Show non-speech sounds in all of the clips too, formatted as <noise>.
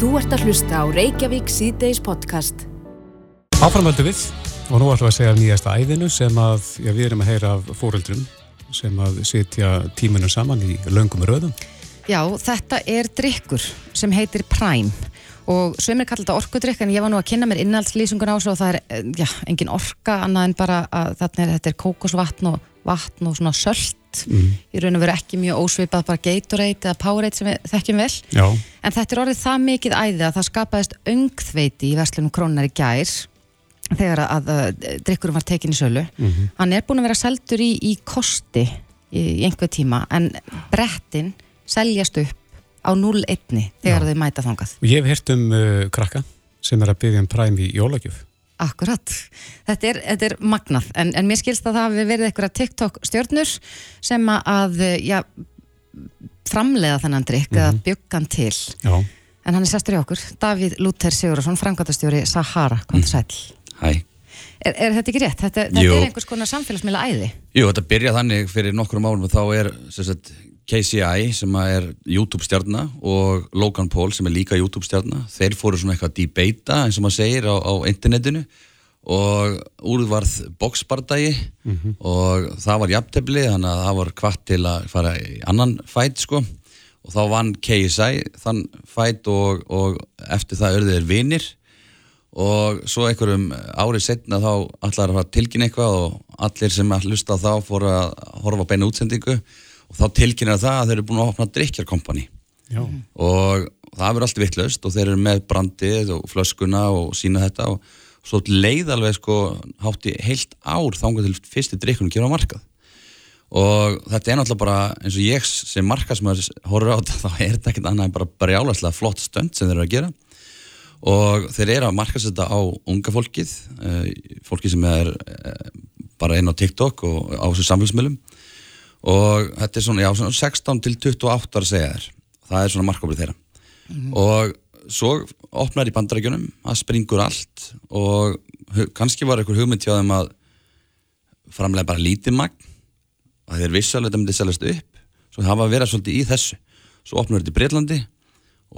Þú ert að hlusta á Reykjavík síðdeis podcast. Áframöldu við og nú ætlum við að segja nýjasta æðinu sem að já, við erum að heyra af fóreldrum sem að sitja tímunum saman í löngum röðum. Já, þetta er drikkur sem heitir Prime og sömur kallar þetta orkudrykk en ég var nú að kynna mér innhaldslýsingun á svo og það er, eh, já, engin orka annað en bara að er, þetta er kókosvatn og vatn og svona sölt Mm. í raun og veru ekki mjög ósvipað bara Gatorade eða Powerade sem við þekkjum vel. Já, en þetta er orðið það mikið æði að það skapaðist öngþveiti í verslunum krónar í gær þegar að, að drikkurum var tekin í sölu. Hann er búin að vera seldur í, í kosti í, í einhver tíma en brettin seljast upp á 0-1 þegar þau mæta þangað. Og ég hef heyrt um uh, krakka sem er að byggja um præm í jólagjöf. Akkurat, þetta er, þetta er magnað. En, en mér skilst að það hafi verið eitthvað TikTok stjörnur sem að já, framleiða þennan drikk eða bjöggan til. Já, en hann er sestur í okkur, Davíð Lúter Sigurðarsson framkvæmtastjóri Sahara, kom til sæl Hæ. er, er þetta ekki rétt? Þetta, þetta er einhvers konar samfélagsmiðla æði. Jú, þetta byrja þannig fyrir nokkrum árum og þá er sagt, KCI sem er YouTube stjarna og Logan Paul sem er líka YouTube stjarna þeir fóru svona eitthvað að debata eins og maður segir á, á internetinu og úr varð boxbardagi og það var jafntefli þannig að það var kvart til að fara í annan fætt sko. Og þá vann KSI þann fætt og, og eftir það örðu þeir vinir. Og svo einhverjum árið setna þá allar að tilkynna eitthvað og allir sem að hlusta þá fóru að horfa beina útsendingu og þá tilkynna það að þeir eru búin að opna drikkjarkompani já, og það verður allt vitlaust og þeir eru með brandið og flöskuna og sína þetta og svo leið alveg sko hátt í heilt ár þangað til fyrsti drikkunum kemur á markað. Og þetta er náttúrulega bara eins og ég sem markasmöður horfur á þetta <laughs> þá er þetta ekkert annað en bara brjálaslega flott stönd sem þeir eru að gera. Og þeir eru að markasetta á unga fólkið uh, fólkið sem er uh, bara inn á TikTok og á þessu samfélagsmiðlum og þetta er svona, já, svona 16 til 28 ára segja þér. Það er svona markofrið þeirra. Og svo opnar í bandarækjunum það springur allt og kannski var einhver hugmynd hjá þeim að framlega bara lítið magn og þeir að þetta myndi seljast upp. Svo hafa verið svolítið í þessu. Svo opnar þetta í Breitlandi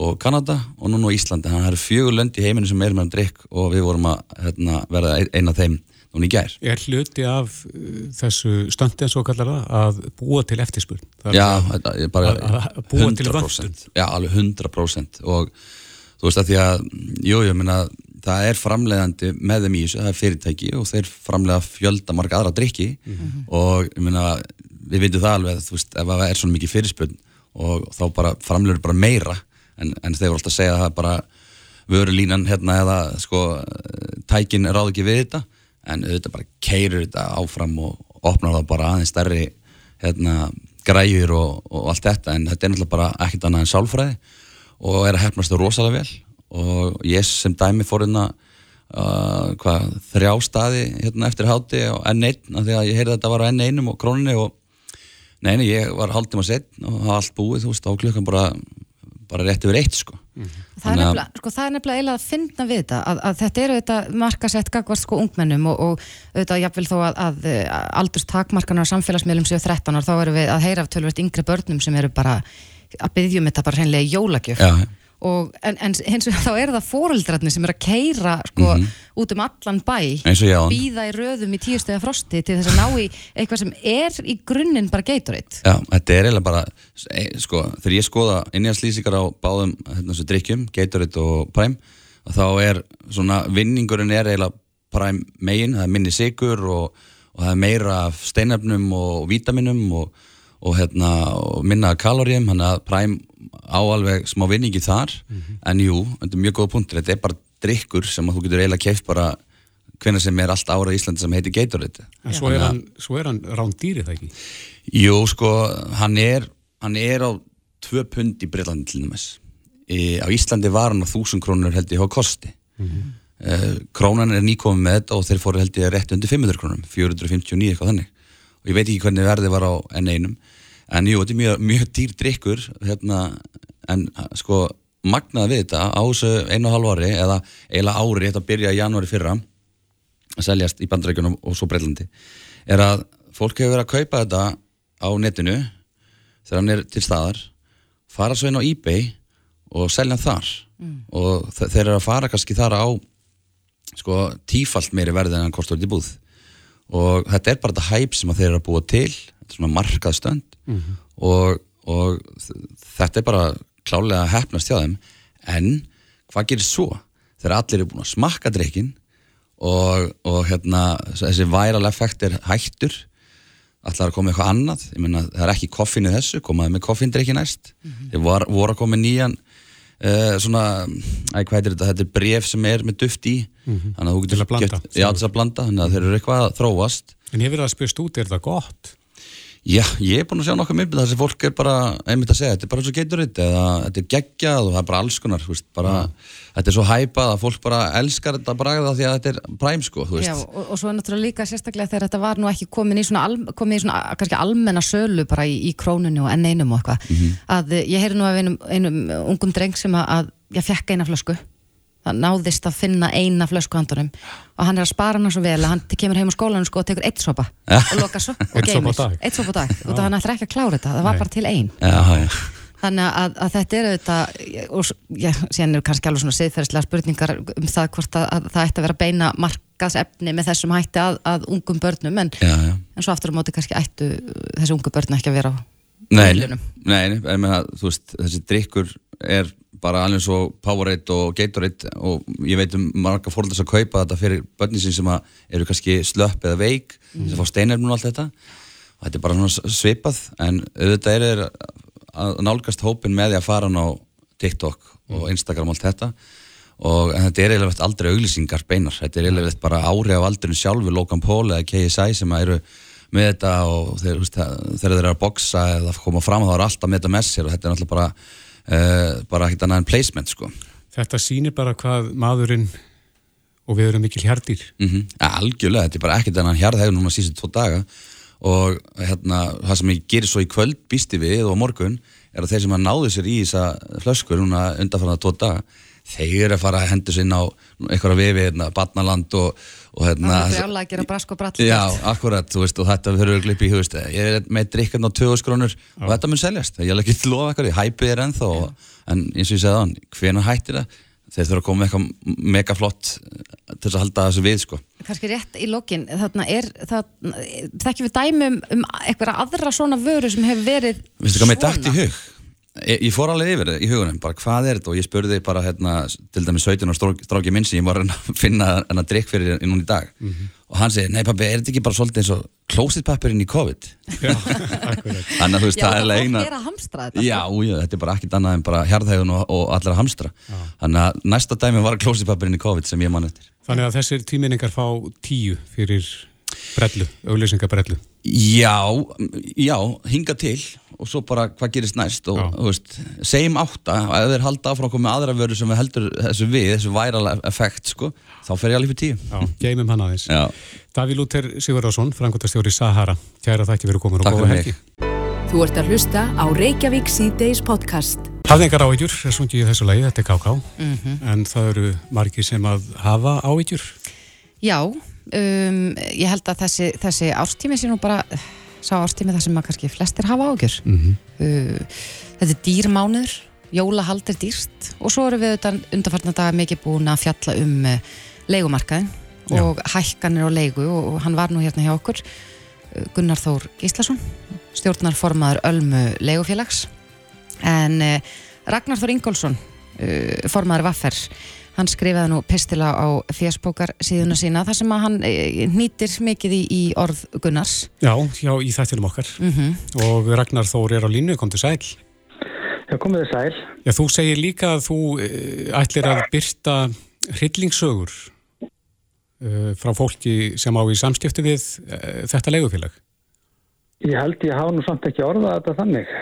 og Kanada og núna á Íslandi. Þannig að það eru fjögur lönd í heiminu sem er með að drikk og við vorum að hérna, verða ein- ein af þeim núna í gær. Er hluti af uh, þessu stöndi en svo kallar það að búa til eftirspurn. Já, að- bara að- að búa til 100% Já, alveg 100% og þú veist að því að jú, ég meina, það er framleiðandi með þeim í þessu, það er fyrirtæki og þeir framleiða fjölda marga aðra drikki og ég meina, við veitum það alveg, þú veist, ef það er svona mikið fyrirspurn og þá bara framleiður bara meira en, en þeir voru alltaf að segja að það bara vörulínan hérna eða sko tækin ráð ekki við þetta en auðvitað bara keirir þetta áfram og opnar það bara aðeins stærri hérna græjur og, og allt þetta. En þetta er náttúrulega bara ekkert annað en sálfræði og er að hefnast það rosalega vel. Og ég sem dæmi fór hérna uh, hvað, þrjá staði hérna eftir háti á N1 af því að ég heyrði að þetta var á N1 og króninni og Nei, nei, ég var hálftíma setn og það var allt búið, þú veist, á klukkan bara, bara rétt yfir eitt, sko. það er, Þannig að- nefnilega, sko, það er nefnilega eiginlega að finna við þetta að, að þetta eru þetta markasett gagvart sko ungmennum og, og auðvitað jafnvel þó að, að, að aldurs takmarkanar á samfélagsmiðlum séu 13 ára þá erum við að heyra af tölvöld yngri börnum sem eru bara að byggjum þetta bara hreinlega í jólagjöf. Já, og, en, en hins vegar þá eru það fóreldrarnir sem eru að keira sko, út um allan bæ býða í röðum í tíu stöða frosti til þess að ná í eitthvað sem er í grunninn bara Gatorade. Já, þetta er eiginlega bara, e, sko, þegar ég skoða innjánslýsingar á báðum hérna, drikkjum, Gatorade og Prime, að þá er svona, vinningurinn er eiginlega Prime megin, það er minni sigur og, og það er meira af steinefnum og vítaminum og, og, hérna, og minna kaloríum, hann að Prime á alveg smá vinningi þar, en jú, þetta er mjög góð punktur, þetta er bara drikkur sem þú getur eiginlega keift bara hvenær sem er allt árað í Íslandi sem heitir Gatorade. En svo er hann, svo er hann rándýrið það ekki. Jú, sko, hann er, hann er á tvö pund í Breitlandi til dæmis. Í, á Íslandi var hann á þúsund krónur held ég á kosti. Mm krónan er nýkomið með þetta og þeir fóru held ég rétt undir 500 krónum, 459 eitthvað þannig. Og ég veit ekki hvernig verðið var á N1. En jú, þetta er mjög, mjög dýr drikkur, hérna, en sko, magnað við þetta á þessu einu og halv ári, eða eiginlega ári, þetta byrja í janúari fyrra, að seljast í bandarækjunum og svo Breitlandi er að fólk hefur verið að kaupa þetta á netinu þegar hann er til staðar fara svo inn á eBay og selja þar. Og þe- þeir eru að fara kannski þar á sko tífalt meiri verði en hann kostur þetta í búð. Og þetta er bara þetta hæp sem þeir eru að búa til þetta er svona markað stönd. Og, og þ- þetta er bara klálega að hefnast hjá þeim. En hvað gerir svo? Þegar allir eru búin að smakka drikkin og, og hérna þessi viral effekt er hættur allar að koma eitthvað annað. Meina það er ekki koffin í þessu komaði með koffindrykki næst. Þeir vor, voru að koma nýjan uh, svona, æ, hvað heitir þetta? Þetta er bref sem er með duft í. Þannig að þú getur Til að blanda. keypt- já, til að blanda, þannig að þeir eru eitthvað að þróast. En ég verið að spyrst út, er það gott? Já, ég er búin að sjá nokkuð myndið þar sem fólk er bara einmitt að segja, þetta er bara eins og getur þetta eða þetta er geggjað og það er bara alls konar veist, bara, þetta er svo hæpað að fólk bara elskar þetta bragða því að þetta er præm sko, þú Já, veist og, og svo er náttúrulega líka sérstaklega þegar þetta var nú ekki komin í svona, komin í svona kannski almenna sölu bara í, í krónunni og enn einum og eitthvað Mhm. að eh, ég heyri nú af einum, einum ungum dreng sem að, að ég fekk eina flösku það náðist að finna eina flösku handunum og hann er að spara hana svo vel að hann kemur heim á skólanum sko og tekur eitt sopa og lokar svo <laughs> og Einn geymir eitt sopa á dag. Og það hann ætlar ekki að klára þetta. Það var Nei. bara til ein. Já, já, Þannig að, að þetta er auðvitað, og já, síðan eru kannski alveg svona siðferðislega spurningar um það hvort að, að það ætti að vera beina markaðsefni með þessum hætti að, að ungum börnum, en, já, já. en svo aftur á móti kannski ættu þessi ungu börn ekki að vera á Nei, nei, nei, veist, þessi drikkur er bara alveg svo Powerade og Gatorade og ég veit um marga fórhaldar sem kaupa þetta fyrir börnin sín sem að eru kannski slöpp eða veik sem fá steinefnum og allt þetta. Og þetta er bara svona svipað en auðvitað er að nálgast hópin með því að fara á TikTok og Instagram og allt þetta. Og þetta er eiginlega aldrei auglýsingar beinar. Þetta er eiginlega bara ári af aldrinu sjálfu Logan Paul eða KSI sem að eru með þetta og þeir, þegar þeir eru að boxa eða koma fram þá er alltaf með þetta með sér og þetta er náttúrulega bara uh, bara ekkert annað en placement sko. Þetta sýnir bara hvað maðurinn og við erum mikil hjardir. mm algjörlega, þetta er bara ekkert annað en hjarðhægur núna síðan tvo daga. Og hérna, það sem ég gerir svo í kvöld býsti við og morgun er að þeir sem að náðu sér í þessa flöskur núna undanfarnar tvo daga þeir eru að fara að hendur sér inn á eitthvað vifi, hérna, Barnaland og, og hérna Það er brjála að gera brask og brall Já, akkurat, þú veist, og þetta fyrir glippi í hugust, ég er með drikkarn á 20 krónur og þetta mun seljast, ég er ekki til að lofa eitthvað, hæpið er ennþá, en eins og ég segði þann, hvenær hættir það? Þeir þurfa að koma með eitthvað mega flott til þess að halda þessu við, sko. Kannski rétt í lokin, þarna er það, þekkjum við dæmi um, um eitthvað aðra svona vöru sem hefur verið Veistu hvað Ég, ég fór alveg yfir það í hugunum, bara hvað er þetta? Og ég spurði bara hérna, til dæmis 17 og stráki minn sem ég var að finna hennar drikk fyrir núna í dag. Og hann segir, nei pabbi, er þetta ekki bara svolítið eins og klósitpappirinn í COVID? Já, akkurat. <laughs> Þannig að þú veist, Já, það er alveg fólk eina er að hamstra þetta Já, já, þetta er bara ekkert annað en bara hjarðhægun og, og allir að hamstra. Þannig að næsta dæmi var klósitpappirinn í COVID sem ég man eftir. Þannig að þessir tíminningar fá tíu fyrir brellu, auglýsingabrellu. Já, já, hinga til og svo bara hvað gerist næst og þú veist, segjum átta og ef þeir halda áfram komið aðra vöru sem við heldur þessu við, þessu viral effekt sko, þá fer ég alveg fyrir tíu Já, geymum hann aðeins. Já, Daví Lúter Sigurðarsson, frangotastjóri Sahara. Kæra þakki fyrir komin og góða helgi. Þú ert að hlusta á Reykjavík C-Days podcast. Hafði engar áhyggjur, er sungið í þessu lagi, þetta er KK, Mhm. en það eru margir sem að hafa áhyggjur. Já, um, ég held að þessi, þessi árstími sé nú bara sá árstími þar sem að kannski flestir hafa ágjör. Mm Uh, þetta er dýrmánuður, jólahald er dýrst og svo erum við þetta undarfarnar daga mikið búin að fjalla um uh, leigumarkaðin Já. og hækkanir á leigu og, og hann var nú hérna hjá okkur uh, Gunnar Þór Gíslason, stjórnarformaður Ölmu leigufélags en uh, Ragnar Þór Ingólfsson, formaður Vaffer, hann skrifaði nú pistila á fésbókar síðuna sína þar sem að hann uh, nýtir mikið í, í orð Gunnars. Já, já, í þættinum okkar. Mm Og Ragnar Þór er á línu, kom til sæl. Já, komið þið sæl. Já, þú segir líka að þú eh, ætlir að byrta hryllingssögur uh, frá fólki sem á í samskipti við uh, þetta leigufélag. Ég held ég hafa nú samt ekki orðað þetta þannig.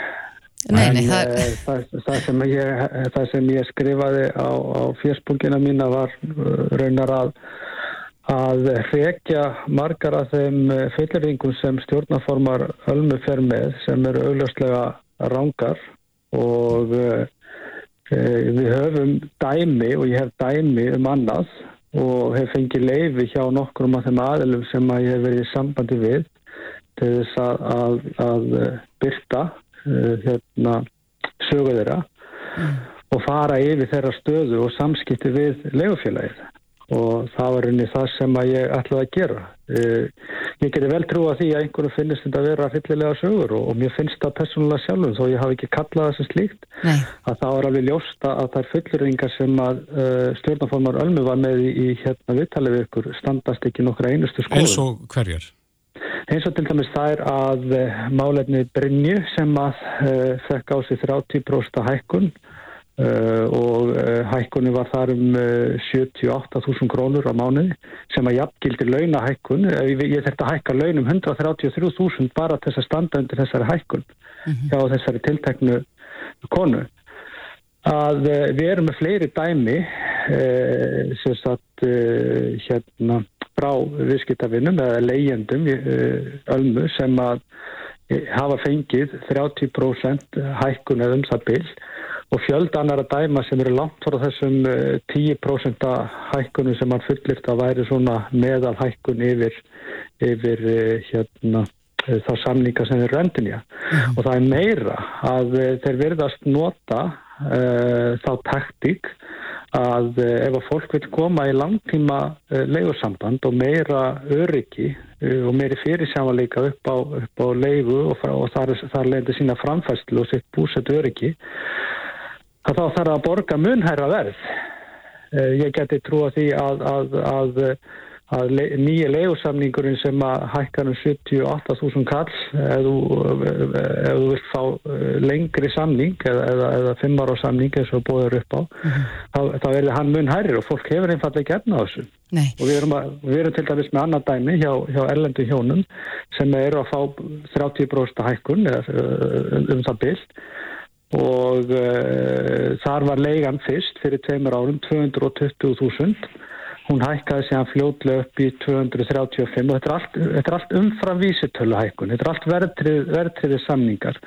Nei, En, nei, það, eh, það, það, sem ég, það sem ég skrifaði á, á fjöspúkina mína var uh, raunar að að rekja margar af þeim fullurringum sem stjórnaformar Ölmu fer með sem eru augljóslega rángar og uh, við höfum dæmi og ég hef dæmi um annað og hef fengið leifi hjá nokkrum af þeim aðilum sem að ég hef verið í sambandi við til þess að, að, að byrta hérna, sögu þeirra og fara yfir þeirra stöðu og samskipti við leigufélagið og það var unni það sem að ég ætlaði að gera. Uh, ég geti vel trú að því að einhverju finnist þetta að vera fyllilega sögur og, og mér finnst það personlega sjálfum þó ég hafi ekki kallað það sem slíkt Nei. að það var alveg ljósta að það er fullurringar sem að uh, stjórnaformar Ölmu var með í, í hérna viðtalið við ykkur standast ekki nokkra einustu skoðum. Eins og hverjar? Eins og til dæmis það er að uh, málefni Brynju sem að uh, fekk á sig 30% hækkun Uh, og hækkunni var þar um uh, 78.000 krónur á mánuði sem að jafngildir launahækkun ég, þurfti að hækka launum 133.000 bara til þess að standa undir þessari hækkun -hmm. hjá þessari tilteknu konu að við erum með fleiri dæmi sem sagt hérna frá viðskiptavinnum eða leyendum ölmu sem að hafa fengið 30% hækkun eða um það byll og fjöld annar að dæma sem eru langt frá þessum 10% hækkunum sem hann fullirt að væri svona meðal hækkun yfir, yfir hérna, þá samninga sem eru endinja. Mm. Og það er meira að þeir verðast nota uh, þá taktík að ef að fólk vil koma í langtíma uh, leigursamband og meira öryggi uh, og meiri fyrirsjámanleika upp á, á leigu og, og þar, þar lendir sína framfæslu og sitt búsett öryggi þá þarf að borga munhæra verð. Ég geti trúa því að, að, að, að le, nýja legusamningurinn sem að hækkar um 78.000 kall ef þú, vilt fá lengri samning eða, eða, eða 5 ára samning eins og bóður upp á, mm -hmm. þá, þá verður hann munhærir og fólk hefur einfallega á þessu. Nei. Og við erum, við erum til dæmis með annar dæmi hjá, hjá erlendu hjónum sem eru að fá 30% hækkun eða, um, um það byrj og uh, þar var leigan fyrst fyrir tveimur árum 220.000 hún hækkaði sér fljóðlega upp í 235 og þetta er allt, þetta er allt umfram vísitölu hækkun, þetta er allt verðtrið, verðtriði samningar.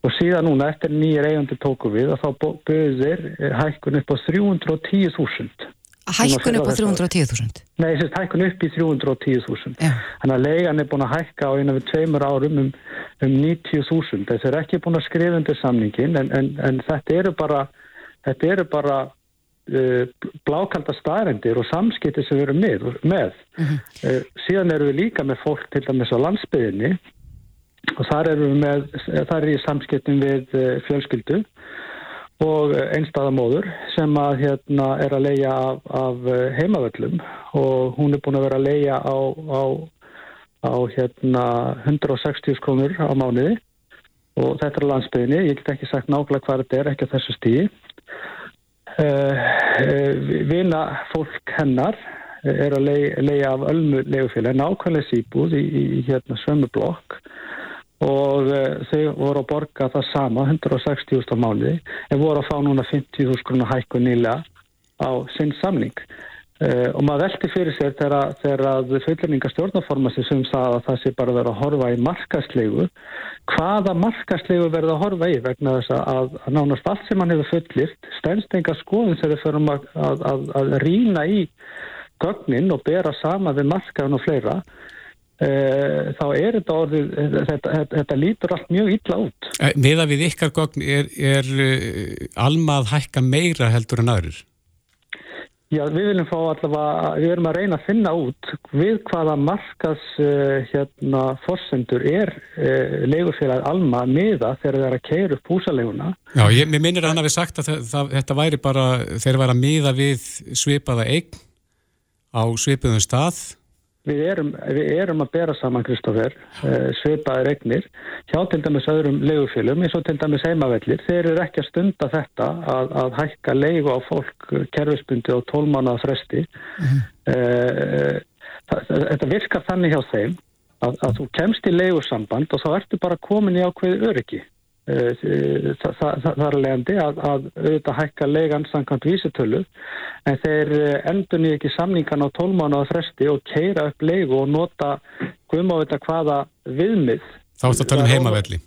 Og síðan núna eftir nýjir eigandi tóku við að þá böðir hækkun upp á 310.000 Hækkun upp á 310.000? Nei, þess að hækkun upp í 310.000 þannig að leigan er búin að hækka á eina við tveimur árum um, um 90.000 þess er ekki búin að skrifa undir samningin en, en, en þetta eru bara þetta eru bara blákalda staðrendir og samskipti sem við erum með, með. -hmm. uh, síðan eru við líka með fólk til dæmis á landsbyðinni og þar eru við með þar er í samskiptum við uh, fjölskyldu og einstæðamóður sem að hérna er að leia af, af heimavöllum og hún er búin að vera að leia á, á, á hérna 160 krónur á mánuði og þetta er landsbygðinni, ég get ekki sagt nákvæmlega hvað þetta er, ekki á þessu stíði. Uh, uh, vina fólk hennar er að leia af ölmu leigufélag, nákvæmlega síbúð í, í, hérna sömu blokk. Og þau voru að borga það sama 160.000 á mánuði en voru að fá núna 50.000 krónu hækku nýlega á sinn samning uh, og maður velti fyrir sér þegar, að fulleringa stjórnaforma sem sem það að það sé bara verið að horfa í markaslegu hvaða markaslegu verið að horfa í vegna þess að, að nánast allt sem hann hefur fullirt stennst enga skoðin þegar við förum að, að, að rýna í gögnin og bera sama við markaðun og fleira þá er þetta orðið, þetta, þetta, þetta lítur allt mjög illa út. Meða við ykkar gogn er, er uh, almað hækka meira heldur en aðrir? Já, við viljum fá allavega, við erum að reyna að finna út við hvaða markas uh, hérna forsendur er uh, leigurfélag alma meða þegar það er að keira upp húsaleguna. Já, ég, minnir að hann hafi sagt að það, það, þetta væri bara þegar það væri að meða við svipaða eign á svipuðum stað Við erum, við erum að bera saman, Kristófer, uh, svipaðir egnir hjá til dæmis öðrum leigufélum eins og til dæmis heimavellir. Þeir eru ekki að stunda þetta að, að hækka leigu á fólk kerfisbundi og tólmánaða fresti. Mm uh, þetta virkar þannig hjá þeim að, að þú kemst í leigursamband og þá ertu bara komin í ákveði öryggi. Það, það, það er leiðandi að, að auðvitað hækka leigan samkvæmt vísitölu en þeir endur nýja ekki samningan á tólmána á fresti og keira upp leigu og nota guðmávita hvaða viðmið. Þá er þetta að tala um heimavelli.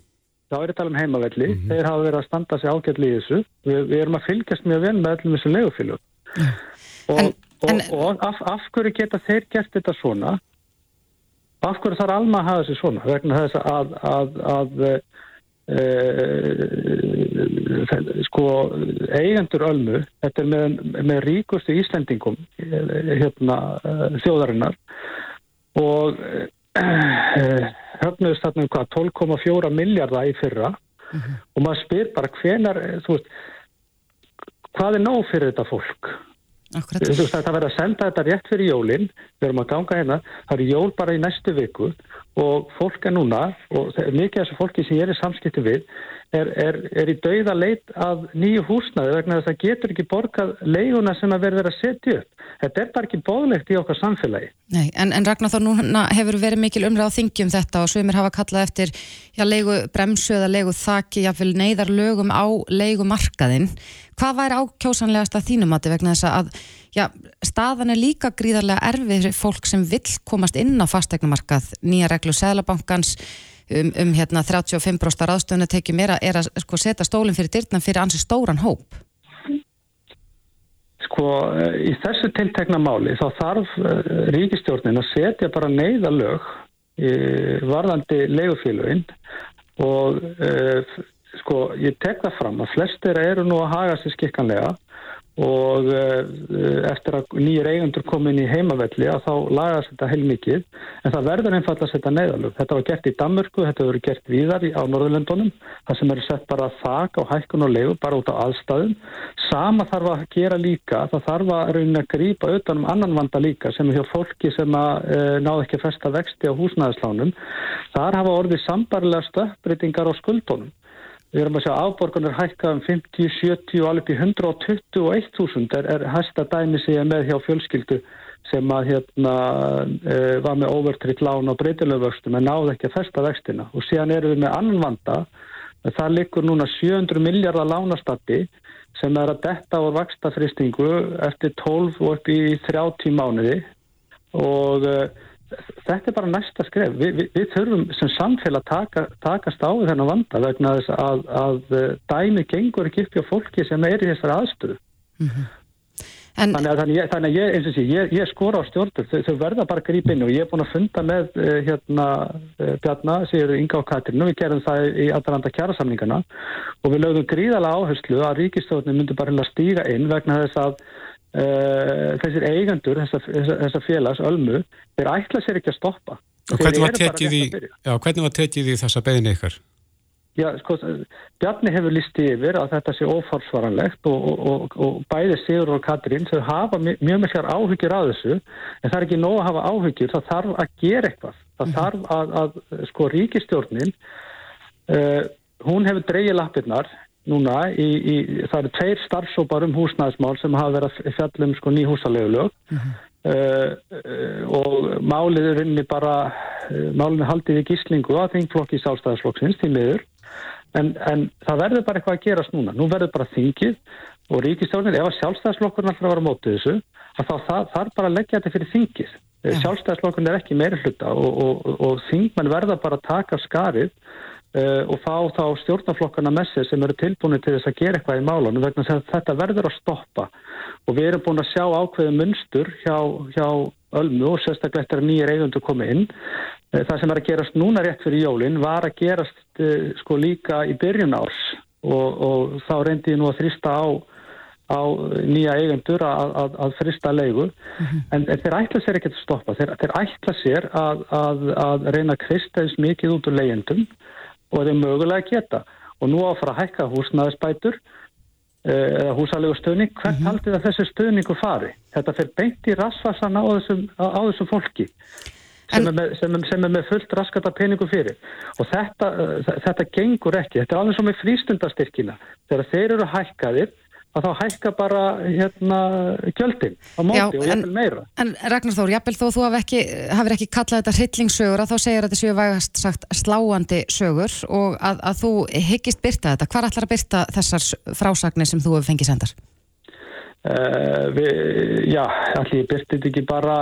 Þá er þetta að tala um heimavelli. Mm -hmm. þeir hafa verið að standa sig ágætli í þessu. Við, við erum að fylgjast mjög vel með öllum þessu leigufílu mm. og, en, og, en, og af, af hverju geta þeir gert þetta svona? Af hverju þarf alma að hafa þessu svona? Vegna þess að, að, að sko eigendur ölmu, þetta er með, með ríkustu Íslendingum hérna þjóðarinnar og höfnuðist þarna um hvað 12,4 miljardar í fyrra mm -hmm. og maður spyr bara hvenar, veist hvað er nóg fyrir þetta fólk Akkurat. þú veist það verður að senda þetta rétt fyrir jólinn, við erum að ganga hérna það er jól bara í næstu viku og fólk er núna og mikið af þessu fólki sem ég er í samskipti við er, er, er í dauða leit af nýju húsnaði vegna þess að það getur ekki borgað leiguna sem að verður að setja upp. Þetta er bara ekki bóðlegt í okkar samfélagi. Nei, en, en Ragnar þá núna hefur verið mikil umræð á þingjum þetta og svimir hafa kallað eftir já, leigu bremsu eða leigu þakki, jáfnvel neyðar lögum á leigumarkaðinn. Hvað væri ákjósanlegast að þínum átti vegna þess að já, staðan er líka gríðarlega erfið fyrir fólk sem vill komast inn á fastegnumarkað, nýja reglu Sælabankans um, um hérna 35% ráðstöðun að tekið mér er að sko, setja stólinn fyrir dyrtna fyrir ansi stóran hóp? Sko, í þessu tiltekna máli þá þarf uh, ríkistjórnin að setja bara neyða lög í varðandi leiguféluginn og sko, ég tek það fram að flestir eru nú að haga sér skikkanlega og eh, eftir að nýjir eigundur komin í heimavelli að þá lagast þetta heilmikið en það verður einfalla að setja neðalög. Þetta var gert í Danmörku, þetta verður gert víðar á Norðurlöndunum, það sem eru sett bara þak á hækkun og leiðu bara út á aðstæðum. Sama þarf að gera líka, það þarf að raunin að grýpa utanum annan vanda líka sem er hjá fólki sem að e, náðu ekki festa vexti á húsnæðislánum. Þar hafa orðið sambarlega stöppbreytingar á skuldunum. Við erum að sjá afborgunar hækka um 50, 70 og alveg í 121.000 er, er hæsta dæmi ég með hjá fjölskyldu sem að hérna e, var með overtrykt lán á breytilöfvöxtum en náði ekki að festa vextina. Og síðan erum við með annan vanda. Það likur núna 700 miljardar lánastatti sem er að detta á vakstafristingu eftir 12 og upp í 30 mánuði. Og e, þetta er bara næsta skref. Vi, vi, við þurfum sem samfélag taka, takast á þennan vanda vegna þess að, að eh, dæmi gengur ekki upp hjá fólki sem er í þessari aðstöðu. Mm -hmm. en... Þannig að þannig ég, þannig ég, eins og sé, ég, ég skor á stjórnur, þau, þau verða bara grípinu og ég er búin að funda með uh, hérna uh, Bjarnar, séur Inga og Katrin og við gerum það í aðranda kjærasamningana og við lögum gríðala áherslu að ríkistofnum myndur bara stíga inn vegna þess að Uh, þessir eigandur þessa, þessa félags, Ölmu þeir ætla sér ekki að stoppa og hvernig var í já, hvernig var tekið í þessa beðin ykkar? Já, sko, Bjarni hefur listi yfir að þetta sé óforsvaranlegt og, og, og, og bæði Sigur og Katrín þau hafa mjög miklar áhyggjur á þessu en það er ekki nóg að hafa áhyggjur það þarf að gera eitthvað það mm -hmm. þarf að, að sko ríkistjórnin uh, hún hefur dreyið lappirnar núna í, í, það eru tveir starfsópar um húsnæðismál sem hafa verið að fjallum sko ný húsalegulög uh -huh. uh, uh, og málið er inni bara málið er haldið í gíslingu að þingflokki sálstæðarsflokksins til miður. En, en það verður bara eitthvað að gerast núna. Nú verður bara þingið og ríkistjórnir ef að sjálfstæðarslokkurinn alltaf var að móta þessu að þá þarf bara að leggja þetta fyrir þingið. Uh, sjálfstæðarslokkurinn er ekki meiri hluta og, og, og, og þingmenn verða bara að taka skarið og fá þá stjórnaflokkana með sér sem eru tilbúinu til þess að gera eitthvað í málunum vegna að þetta verður að stoppa. Og við erum búin að sjá ákveðu munstur hjá, hjá Ölmu og sérstaklega eftir að nýjir eigundu komi inn. Uh, það sem er að gerast núna rétt fyrir jólinn var að gerast uh, sko líka í byrjun árs. Og, og þá reyndi ég nú að þrýsta á, á nýja eigundur að, að, að þrýsta leigu. Mm -hmm. en, en þeir ætla sér ekki að stoppa. Þeir, þeir ætla sér að, að reyna að kristja þess mikið út úr leigendum og þeir mögulega geta. Og nú á að fara að hækka húsnæðisbætur eh, eða húsalegu stöðning hvert mm -hmm. haldið að þessu stöðningu fari? Þetta fer beint í rasvarsana á þessum, á þessum fólki sem, en... er með, sem, sem er með fullt raskata peningu fyrir. Og þetta, eh, þetta gengur ekki, þetta er alveg svo með frístundastyrkina. Þegar þeir eru hækkaðir að þá hækka bara hérna kjöldin á móti Já, og jæfnvel meira. En Ragnar Þór, jæfnvel þó þú ekki, hafði ekki kallað þetta hryllingssögur að þá segir að þetta séu vægast sagt sláandi sögur og að, að þú hyggist byrta þetta. Hvar ætlar að byrta þessar frásagnir sem þú hefur fengið sendar? Uh, við, já, allir byrtið ekki bara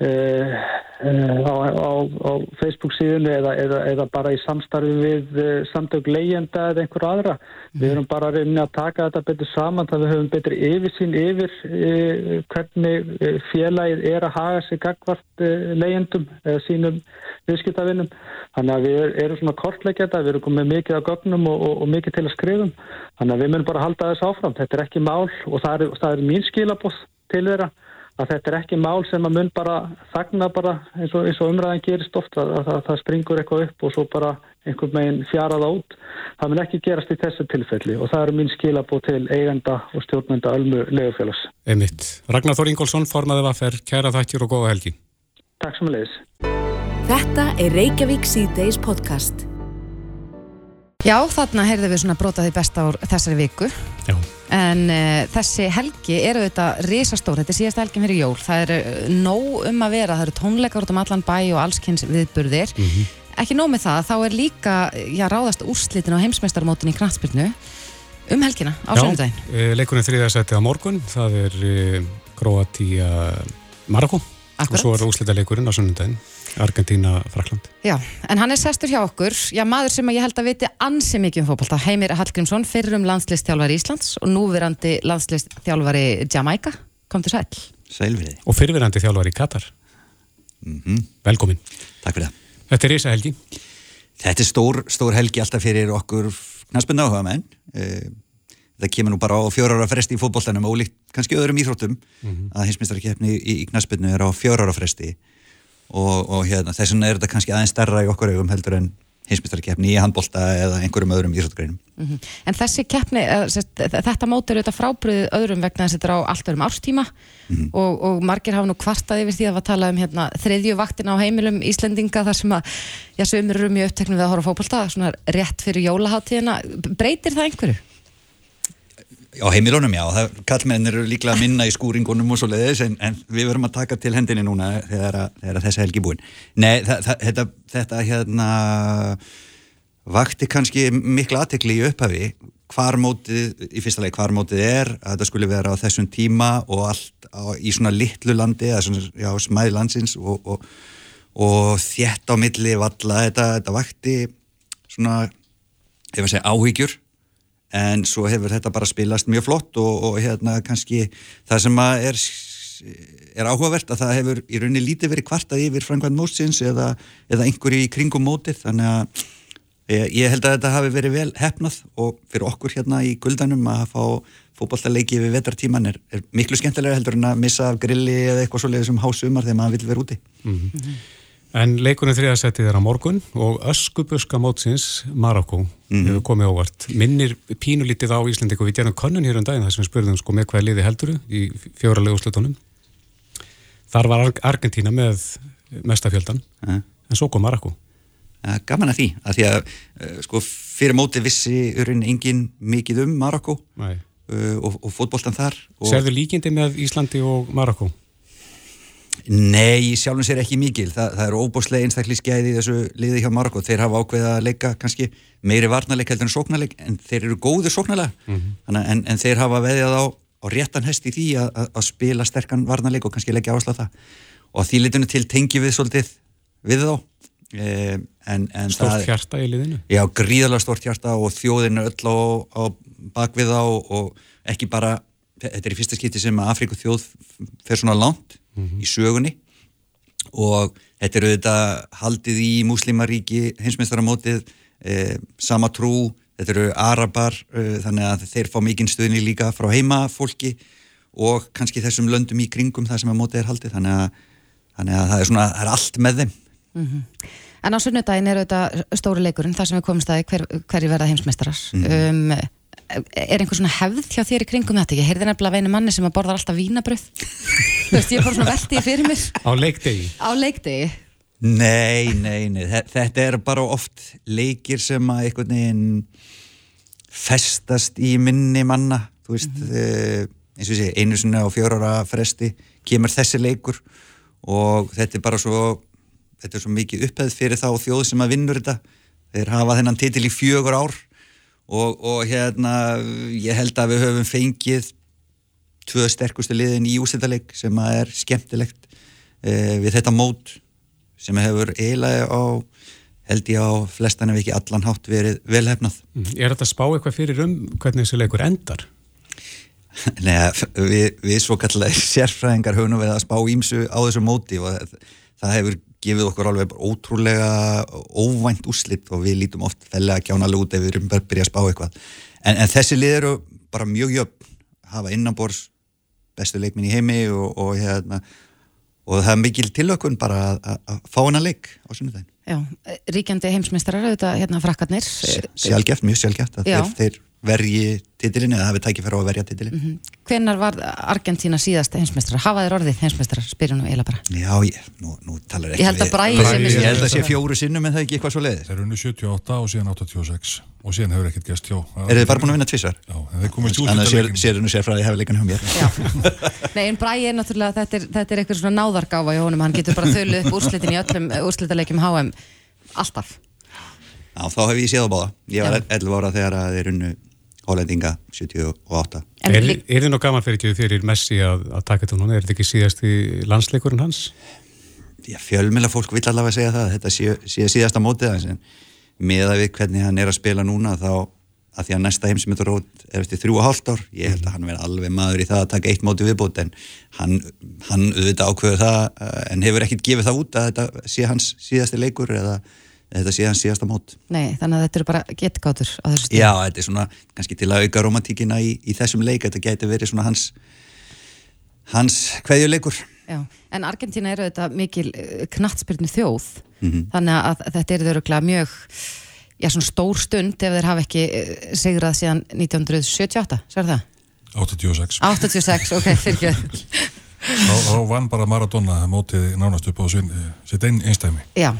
uh, á, á, á Facebook síðunni eða, eða, eða bara í samstarfi við uh, samtök leyenda eða einhver aðra. Við erum bara að reyna að taka þetta betur saman þannig að við höfum betri yfirsýn yfir uh, hvernig félagið er að haga sig gagvart leyendum eða sínum viðskiptavinnum. Þannig að við erum svona kortleikja þetta, við erum komið mikið á gögnum og, og, og mikið til að skrifum. Þannig að við munum bara halda þess áfram. Þetta er ekki mál og það er, það er mín skilabóð til þeirra að þetta er ekki mál sem að mun bara þagna bara eins og, eins og umræðan gerist oft að, að, að það springur eitthvað upp og svo bara einhvern veginn fjaraða út það mun ekki gerast í þessu tilfelli og það eru mín skilabó til eigenda og stjórnmynda ölmu legufélags Einmitt. Ragnar Þór Ingólfsson, formaði vaffer kæra þættir og góða helgi. Takk sem að leiðis Þetta er Reykjavík C-Days podcast Já, þarna heyrðum við svona brotaði besta ár þessari viku. Já. en uh, þessi helgi eru þetta risastór, þetta er síðasta helgin fyrir jól. Það eru uh, nóg um að vera, það eru tónleikar út um allan bæ og allskynns viðburðir. Mm -hmm. ekki nóg með það, þá er líka já, ráðast úrslitin á heimsmeistarmótin í Knatsbyrnu um helgina á söndaginn. Já, eh, leikunni þriðarsætti á morgun, það er Kroatia Marokko og svo er úrslita leikurinn á söndaginn Argentina, Frakland. Já, en hann er sestur hjá okkur, já maður sem ég held að viti ansi mikið um fókbalta, Heimir Hallgrímsson fyrrum landslistþjálfari Íslands og núverandi landslistþjálfari Jamaica kom til sæl. Sælverið. Og fyrverandi þjálfari Katar mm -hmm. Velkomin. Takk fyrir það. Þetta er Ísa helgi. Þetta er stór, stór helgi alltaf fyrir okkur knastbund áhuga menn eh, það kemur nú bara á fjórára fresti í fótballtanum og líkt kannski öðrum íþróttum mm -hmm. að hinsmistarkeppni í, í knastbundu er á fjórára fresti og, og hérna, þess vegna er þetta kannski aðeins starra í okkur augum heldur en heimsmyndstarkeppni í handbólta eða einhverjum öðrum íþróttgreinum. Mm -hmm. En þessi keppni, þetta mót er auðvitað frábriðið öðrum vegna þess að þetta er á allt öðrum árstíma mm -hmm. og, og margir hafa nú kvartað yfir því að við tala um hérna, þriðju vaktin á heimilum Íslendinga þar sem að, já, sömur eru mjög uppteknum við að horfa fókbólta, svona rétt fyrir jólaháttíðina. Breytir það einhverju? Á heimilónum já, kallmenn eru líklega að minna í skúringunum og svo leiðis en, en við verum að taka til hendinni núna þegar, að, þegar að þessi helgi búin Nei, það, það, þetta, þetta hérna vakti kannski miklu aðtekli í upphafi. Hvar mótið, í fyrsta leik hvar mótið er að þetta skulle vera á þessum tíma og allt á, í svona litlu landi eða svona, já, smæði landsins og, og, og þjætt á milli valla, þetta, þetta vakti svona, ef að segja áhyggjur en svo hefur þetta bara spilast mjög flott og, og hérna kannski það sem er, er áhugavert að það hefur í rauninni lítið verið kvartað yfir Frankvænt Mósins eða, eða einhverju í kringum mótið. Þannig að ég, ég held að þetta hafi verið vel hefnað og fyrir okkur hérna í guldanum að fá fókbaltaleiki við vetartíman er, er miklu skemmtilega heldur en að missa af grilli eða eitthvað svoleiðis um hásumar þegar maður vil vera úti. Mm -hmm. En leikunum þriðasettið er á morgun og öskubuska mótsins Marokko mm -hmm. hefur komið óvart. Minnir pínulítið á Íslandíku, við gerum konun hér um daginn þar sem við spurðum sko með hvað liði helduru í fjóralegu úrslutunum. Þar var Argentina með mestafjöldan, uh. en svo kom Marokko. Ja, gaman að því, að því að uh, sko fyrir móti vissi urinn engin mikið um Marokko uh, og, og fótboltan þar. Og... Serðu líkindi með Íslandi og Marokko? Nei, sjálfum sér ekki mikil. Þa, það eru óbúslega einstaklega skæði í þessu liði hjá Marokko. Þeir hafa ákveðið að leika kannski meiri varnarleik heldur en sóknarleik en þeir eru góður sóknarlega mm -hmm. en, en þeir hafa veðjað á, á réttan hest í því að, að spila sterkan varnarleik og kannski leggja áherslu á það og því litinu til tengi við svolítið við þá e, en, en Stort það, hjarta í liðinu? Já, gríðalega stort hjarta og þjóðinu öll á, á bakvið þá og ekki bara þetta er í fyrsta skipti sem að Afríku þjóð fer svona langt mm -hmm. í sögunni og þetta eru þetta haldið í muslimaríki hinsmestaramótið e, sama trú, þetta eru arabar e, þannig að þeir fá mikinn stöðni líka frá heimafólki og kannski þessum löndum í kringum það sem að mótið er haldið þannig að, þannig að það, er svona, það er allt með þeim mm -hmm. En á sunnudagin eru þetta stóri leikurinn þar sem við komumst að hver, hverju verða heimsmeistarar mm -hmm. um, er einhver svona hefð hjá þér í kringum þetta? Ég heyrði nefnilega veinu manni sem að borða alltaf vínabröð Þú veist, ég bara svona veldið fyrir mér. Á leikdegi? Á leikdegi. Nei, nei, nei, þetta er bara oft leikir sem að einhvern veginn festast í minni manna. Þú veist, mm -hmm. eins og sé einu svona á fjörara fresti kemur þessi leikur og þetta er bara svo þetta er svo mikið upphæð fyrir þá þjóð sem að vinnur þetta. Þeir hafa þennan titil í fjögur ár og, og hérna ég held að við höfum fengið tvö sterkustu liðin í ústildaleg sem að er skemmtilegt e, við þetta mót sem hefur eiginlega á held ég á flestan ef ekki allan hátt verið velhefnað. Mm. Er þetta spá eitthvað fyrir um hvernig þessi leikur endar? <laughs> Nei, við, við svo kallega sérfræðingar höfum við að spá ímsu á þessu móti og það hefur gefið okkur alveg ótrúlega óvænt úslitt og við lítum oft fellega kjánalega út ef við erum bara að spá eitthvað. En, en þessi lið eru bara mjög jöfn, hafa innanbors bestu leikminn í heimi og, og, hérna, og það er mikil tilökun bara að, að fá hana leik á sunnudagin. Já, ríkjandi heimsmeistarar auðvitað hérna frakkarnir. Sjálfgeft, mjög sjálfgeft þeir, þeir vergi titilin eða hafið tækið fyrir að verja titilin. Mm -hmm. Hvenar var Argentina síðast heimsmeistrar? Hafaðir orðið heimsmeistrar? Spyrjum nú eiginlega bara. Já, ég, nú, nú talar ekki Ég held að Bræði sem. Ég held að sé fjóru sinnum en það er ekki eitthvað svo leiðis. Það er unnu 78 og síðan 86 og síðan hefur ekkert gæst hjá. Er þið bara búin að vinna tvísar? Já, en þeir komist út Þannig að sér nú sér frá því að hefa leikan hjá mér. Nei, en Bræði er náttúrulega, þetta er, þetta er eitthvað svona náðargáfa í honum, hann getur bara þölu upp úrslitin í öllum úrslitaleikjum HM alltaf. Já, þá hef ég séð á báða. Ég var 11 ára þegar þeir unnu Hollendinga 78. Er, er þið nú gaman fyrir ekki fyrir Messi að, að taka þetta núna? Er þetta ekki síðast í landsleikurinn hans? Já, fjölmjöla fólk vil allavega segja það. Þetta sé, sé síðasta mótið hans en með að við hvernig hann er að spila núna þá að því að næsta heimsmyndarót er eftir þrjú og hálft ár. Ég held að hann verði alveg maður í það að taka eitt mótið viðbót en hann, hann auðvitað ákveður það eh, en hefur ekkert gefið það út að þetta sé hans síðasti leikur eða þetta sé hans síðasta mót. Nei, þannig að þetta eru bara getgátur á þessu stíð. Já, þetta er svona kannski til að auka romantíkina í, í þessum leik, þetta geti verið svona hans hans hverjuleikur. Já, en Argentina eru þetta mikil eh, knattspyrnu þjóð, mm -hmm. þannig að þetta eru þau mjög, já svona stór stund ef þeir hafa ekki eh, sigrað síðan 1978, sér það? 86. 86, ok, <laughs> fyrir ekki. Þá vann bara Maradona mótið nánast upp á sitt einn einstæmi. Já.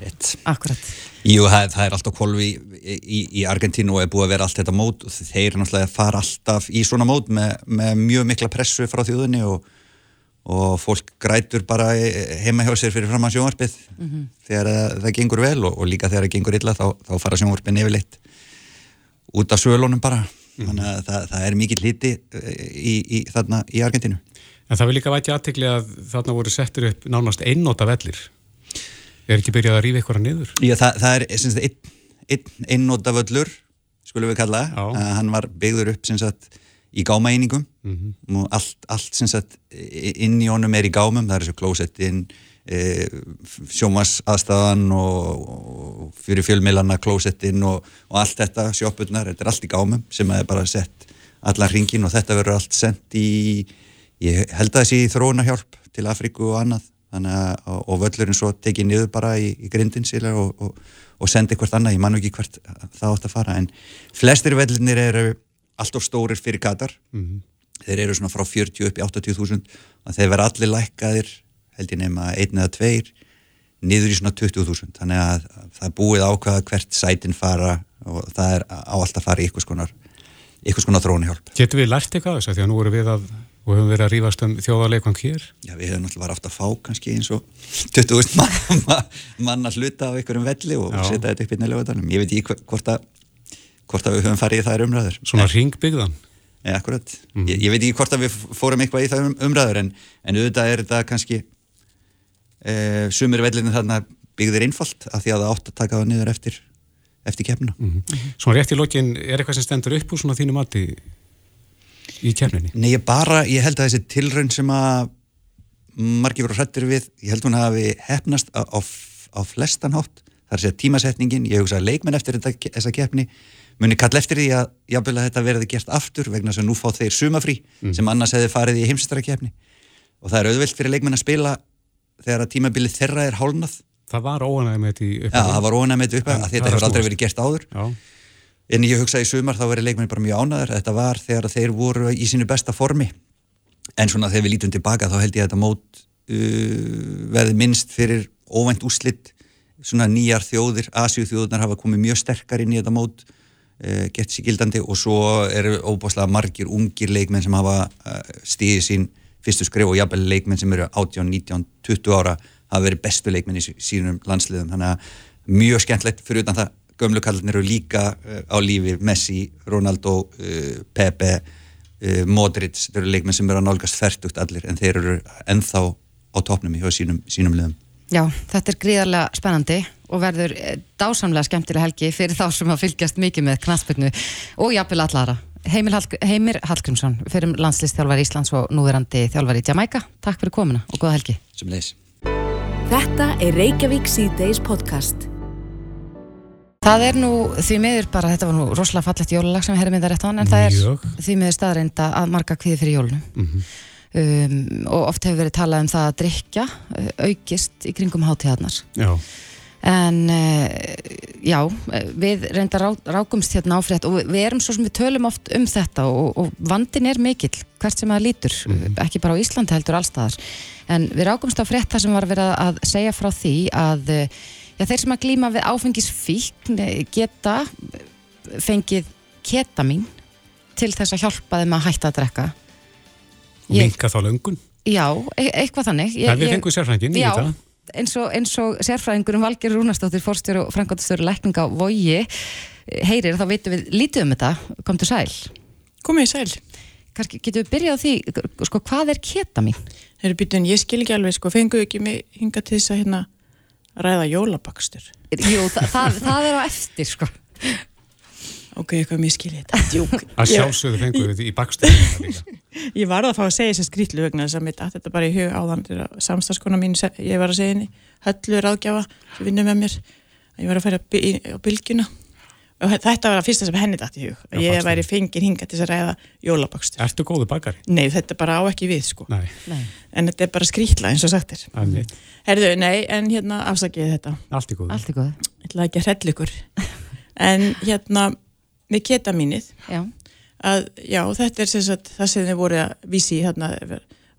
Rétt. Akkurat. Jú, það, það er alltaf kolvi í, í, í Argentínu og er búið að vera allt þetta mót og þeir náttúrulega fara alltaf í svona mót með, með mjög mikla pressu frá þjóðunni og, og fólk grætur bara heima hjá sér fyrir fram að sjónvarpið mm -hmm. þegar það, það gengur vel og, og líka þegar það gengur illa þá, þá fara sjónvarpið nefnilegt út af svölunum bara. Mm -hmm. Þannig að það, það er mikið liti í, þarna í Argentínu. En það vil líka væti aðtegli að þarna voru settur upp nánast einnóta vellir Er ekki byrjað að rífa ykkur að niður? Já, það, það er einn ein, einnóta völlur, skulum við kalla. Uh, hann var byggður upp sagt, í gámaeiningum. Mm -hmm. og allt, allt sagt, inn í honum er í gámum, það er þessu klósettinn e, sjómas aðstafan og, og fyrir fjölmiðlana klósettinn og, og allt þetta sjópurnar, þetta er allt í gámum sem er bara sett allar hringin og þetta verður allt sendt í ég held að það sé í þróunahjálp til Afríku og annað að, og völlurinn svo tekið niður bara í, í grindin síðan og, og, og sendi hvert annað, ég mann ekki hvert það átt að fara, en flestir vellirnir eru alltof stórir fyrir Katar. Mm -hmm. þeir eru svona frá 40 upp í 80.000 og þeir verða allir lækkaðir held ég nefna einn eða tveir niður í svona 20.000 þannig að það er búið ákvaða hvert sætin fara og það er á alltaf fara í ykkur skonar ykkur skonar þrónihjálp Getur við lært eitthvað þess að því að nú eru við að og hefum verið að rífast um þjóðarleikvang hér. Já, við hefum náttúrulega aftur að fá kannski eins og 20.000 mann, mann að hluta á einhverjum velli og Já. setja þetta upp inn í lögutanum ég veit ekki hvort að hvort að við höfum farið í þær umræður. Svona ringbyggðan Ja, mm. ég, ég veit ekki hvort að við fórum eitthvað í þær um, umræður en, en auðvitað er þetta kannski e, sumir vellinu þarna byggðir einfalt af því að það átt að taka það niður eftir eftir kemna mm -hmm. Svona rétt í lokin, er eitthvað sem stendur upp úr svona þínu mati í kemninni? Nei, ég bara, ég held að þessi tilraun sem að margir voru hrættir við, ég held að hún hafi hefnast á, á, á flestanhátt þar sé að tímasetningin, ég hugsa að leikmenn eftir þetta, þessa kefni muni kall eftir því að jáfnvel að þetta verði gert aftur vegna sem nú fá þeir sumafrí mm. sem annars hefði farið í heimsistara kefni og það er auðvelt fyrir leikmenn að spila þegar að tímabilið þeirra er hálnað Það var óanæg með þetta upp Já, það var óanæg með þetta upp að þetta hefur aldrei verið gert áður. Já en ég hugsaði í sumar þá verið leikmenni bara mjög ánaður þetta var þegar þeir voru í sínu besta formi. En svona þegar við lítum tilbaka þá held ég að þetta mót uh, verði minnst fyrir óvænt úslitt svona nýjar þjóðir, Asjú þjóðunar hafa komið mjög sterkar inn í þetta mót uh, gett sér gildandi. Og svo eru óbáslega margir ungir leikmenn sem hafa uh, stíðið sín fyrstu skrif og jafnvel leikmenn sem eru 18, 19, 20 ára hafa verið bestu leikmenn í sínum landsliðum. Þannig að mjög skemmtlegt fyrir utan það gömlukallarnir eru líka uh, á lífi Messi, Ronaldo, uh, Pepe uh, Modric, þeir eru leikmenn sem eru að nálgast færtugt allir en þeir eru ennþá á topnum í sínum, sínum liðum. Já, þetta er gríðarlega spennandi og verður eh, dásamlega skemmtilega helgi fyrir þá sem að fylgjast mikið með knastbyrnu og jafnvel allara. Heimir, Hall Heimir Hallgrímsson, fyrir landslistþjálfar Íslands og núverandi þjálfar í Jamaica. Takk fyrir komuna og góða helgi. Sem leis. Þetta er Reykjavík C-Days podcast. Það er nú því miður bara, þetta var nú rosalega fallegt jólalag sem við herrum þetta rétt á hann, en það Mjög. er því miður staðreinda að marga kvíði fyrir jólunum. um, og oft hefur verið talað um það að drikja uh, aukist í kringum hátíðarnar. Já, En uh, já, eh, við reynda rá, rákumst hérna á frétt og við, erum svo sem við tölum oft um þetta og, og vandin er mikill hvert sem það lítur, ekki bara á Íslandi heldur allstaðar. En við rákumst á frétt þar sem var verið að segja frá því að eh, já, þeir sem að glíma við áfengisfíkn eh, geta fengið ketamin til þess að hjálpa þeim að hætta að drekka. og minka þá löngun. Já, e eitthvað þannig. Það við fengum sérfrængin í Já, þetta. eins og, eins og sérfræðingurum Valger Rúnastóttir, fórstjóru og frangandastöru lækninga á Vogi heyrir, þá veitum við lítið um þetta, komdu sæl Komið í sæl. kannski getum við byrjað á því sko, hvað er ketamin? Þeir eru býtun, ég skil ekki alveg, sko, fenguðu ekki mig hinga til þess að hérna ræða jólabakstur. Jú, það, það, það er á eftir sko. Ok, eitthvað þetta. Djúk. Að sjálfsögðu fengum við í líka. Ég var að fá að segja þess að skrýtlu vegna þess að mitt að þetta bara í hug áðan samstagskona mín, se- ég var að segja henni höllu ráðgjafa sem vinnur með mér að ég var að færa á bylgjuna og þetta var að fyrsta sem henni dætt í hug að Já, ég bakstur. væri fengið hinga til þess að ræða jólabakstur. Ertu góðu bakari? Nei, þetta bara á ekki við sko Nei, Nei. en þetta er bara skrýtla eins og sagt er. er. Herðu, nei, en hérna afsakið þetta. Allt í góðu. Allt er góð ég ætla ekki að hrella ykkur en hérna með ketamínið Já, að já, þetta er sem sagt, það sem þið voru að vísi í hérna,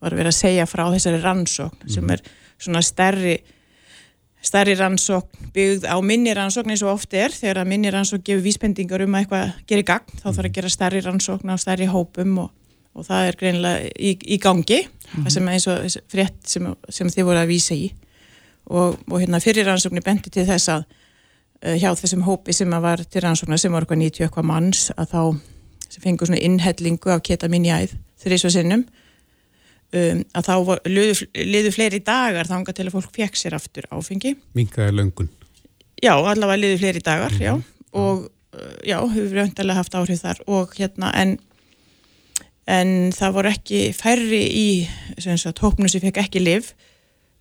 var verið að segja frá þessari rannsókn sem er svona stærri stærri rannsókn byggð á minni rannsókn eins og oft er þegar að minni rannsókn gefur vísbendingar um að eitthvað gerir gagn þá þarf að gera stærri rannsókn á stærri hópum og, og það er greinilega í, í gangi það sem er eins og frétt sem, sem þið voru að vísa í. Og, og hérna fyrir rannsóknir bendi til þess að uh, hjá þessum hópi sem var til rannsóknar sem var eitthvað 90 eitthvað manns að þá fengur svona innhellingu af ketamin í æð þrísva sinnum um, að þá var- liðu, liðu fleiri dagar þanga til að fólk fekk sér aftur áfengi. Minkaði löngun. já, allavega liðu fleiri dagar já, og uh, já, hefur röndalega haft áhrif þar. Og hérna en en það voru ekki færri í sem sagt, hópnu sem fekk ekki liv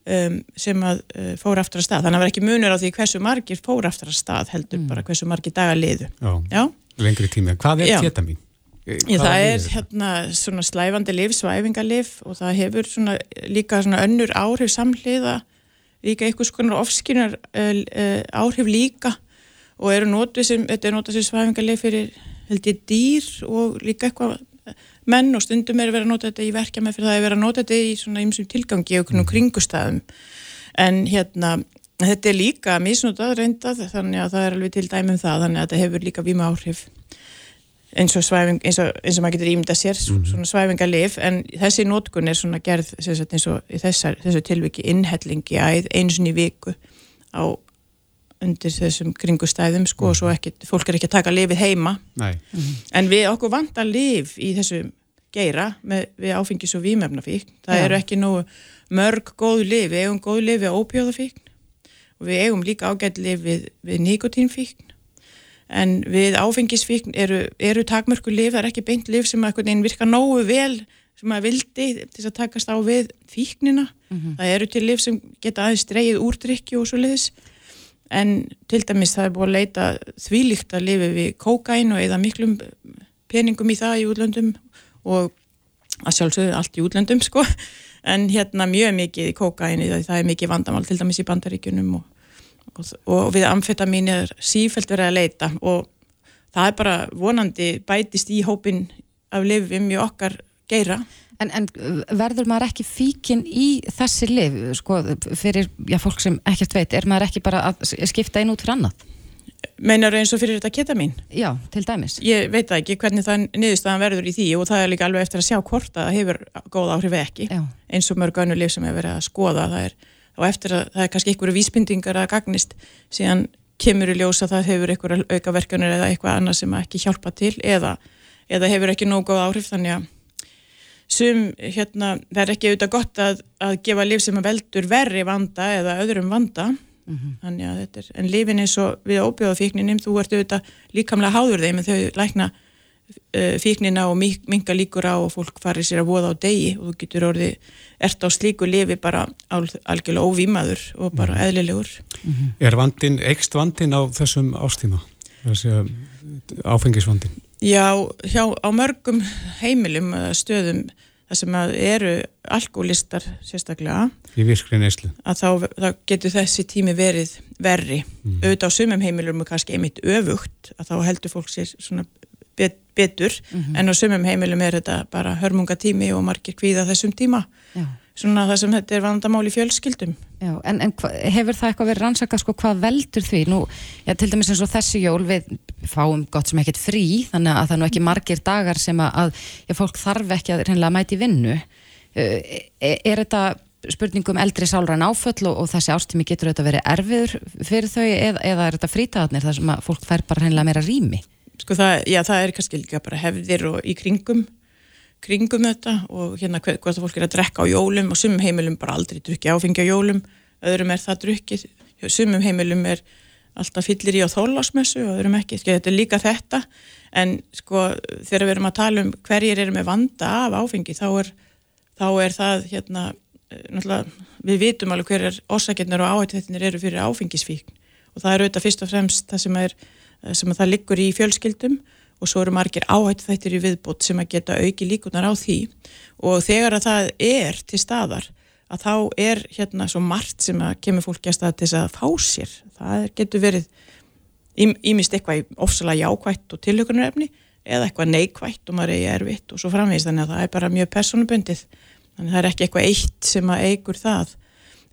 um, sem að uh, fór aftur að stað, þannig að það var ekki munur á því hversu margir fór aftur að stað heldur bara hversu margir dagar liðu. Já, já, lengri tími. Hvað er ketamin? Ég, það er hérna svona slæfandi lif, svæfingalif og það hefur svona líka svona önnur áhrif samhliða líka einhvers konar ofskinar uh, uh, áhrif líka og eru notuð sem, þetta er notað sem svæfingalif fyrir held ég dýr og líka eitthvað menn og stundum er verið að nota þetta í verkja með fyrir það er verið að nota þetta í svona ymsum tilgangi og mm. kringustæðum en hérna þetta er líka misnotað reyndað þannig að það er alveg til dæmi um það þannig að þetta hefur líka víma áhrif eins og, svæfing, eins og, eins og maður getur ímynda sér mm. svona svæfingalif en þessi nótkun er svona gerð sagt, eins og þessar, þessu tilviki innhellingi æð einu sinni í viku á undir þessum kringustæðum sko og svo ekki, fólk er ekki að taka lifið heima. Nei, en við okkur vantar lif í þessu geira með, við áfengis og vímefnafíkn það Já. eru ekki nógu mörg góð lif, við eigum góð lif við ópjóðafíkn og við eigum líka ágætt lif við, við nikotínfíkn en við áfengisfíkn eru, eru takmörku lif, það er ekki beint lif sem að virka nógu vel sem að vildi til þess að takast á við fíknina, það eru til lif sem geta aðeins dreigið úr drikki og svo liðis en til dæmis það er búið að leita þvílíkt að lifi við kókain og eða miklum peningum í það í útlöndum og að sjálfsögðu allt í útlöndum sko. En hérna mjög mikið í kókain það er mikið vandamál til dæmis í bandaríkjunum og, og, og við amfetamin er sífælt verið að leita og það er bara vonandi bætist í hópin af lifum í okkar geira En, en verður maður ekki fíkin í þessi lif, sko, fyrir já, fólk sem ekkert veit, er maður ekki bara að skipta einn út fyrir annað? meinar eins og fyrir þetta ketamin Já, til dæmis. ég veit ekki hvernig það niðurstaðan verður í því og það er líka alveg eftir að sjá hvort að það hefur góð áhrif eða ekki Já. eins og mörg önnur lif sem hefur verið að skoða það er, og eftir að það er kannski einhverju vísbendingar að gagnist síðan kemur í ljós að það hefur einhverja aukaverkanir eða eitthvað annað sem ekki hjálpa til eða, eða hefur ekki nóg góð áhrif þannig að sum, hérna, það er ekki auðvitað gott að, að gefa lif sem að veldur verri vanda eða öðrum vanda þannig að þetta er, en lifin eins og við óbjóðafíkninum, þú ert auðvitað líkamlega háður þeim en þau lækna uh, fíknina og minka líkur á og fólk farir sér að voða á degi og þú getur orðið, ert á slíku lifi bara al, algjörlega óvímaður og bara eðlilegur. Er vandin, ekst vandin á þessum ástíma? Þessi áfengisvandin? Já, hjá, á mörgum heimilum stöðum þar sem að eru alkoholistar sérstaklega Í virkri neyslu? að þá, þá getur þessi tími verið verri. Auðvitað á sumum heimilum er kannski einmitt öfugt að þá heldur fólk sér svona bet, betur en á sumum heimilum er þetta bara hörmungatími og margir kvíða þessum tíma. Já. Svona það sem þetta er vandamál í fjölskyldum. Já, en, en hefur það eitthvað verið rannsakað sko hvað veldur því? Nú, já, til dæmis eins og þessi jól við fáum gott sem ekkert frí þannig að það er nú ekki margir dagar sem að, að já, fólk þarf ekki að reynilega mæti vinnu. Uh, er, er þetta spurningum eldri sálræn áföll og, og þessi ástími getur þetta verið erfiður fyrir þau eða, eða er þetta frítagarnir þar sem að fólk fær bara reynilega meira rými? Sko það, já, það er kannski líka bara hefðir og í kringum kringum þetta og hérna hver- hvort að fólk er að drekka á jólum og sumum heimilum bara aldrei drukki áfengi á jólum öðrum er það drukkið, sumum heimilum er alltaf fyllir í á þólásmessu og öðrum ekki, þetta er líka þetta. En sko þegar við erum að tala um hverjir eru með vanda af áfengi þá er, þá er það hérna, eh, náttúrulega, við vitum alveg hverjar orsakirnar og áhættuþettinir eru fyrir áfengisfíkn. Og það er auðvitað fyrst og fremst það sem, er, eh, sem að það liggur í fjölskyldum og svo eru margir áhættu þættir í viðbót sem að geta auki líkunar á því. Og þegar að það er til staðar að þá er hérna svo margt sem að kemur fólki að staða til þess að fá sér. Það getur verið ímist eitthvað í ofsalega jákvætt og tilhugunarefni eða eitthvað neikvætt og maður er erfitt og svo framvegist þannig að það er bara mjög personubundið þannig að það er ekki eitthvað eitt sem að eigur það.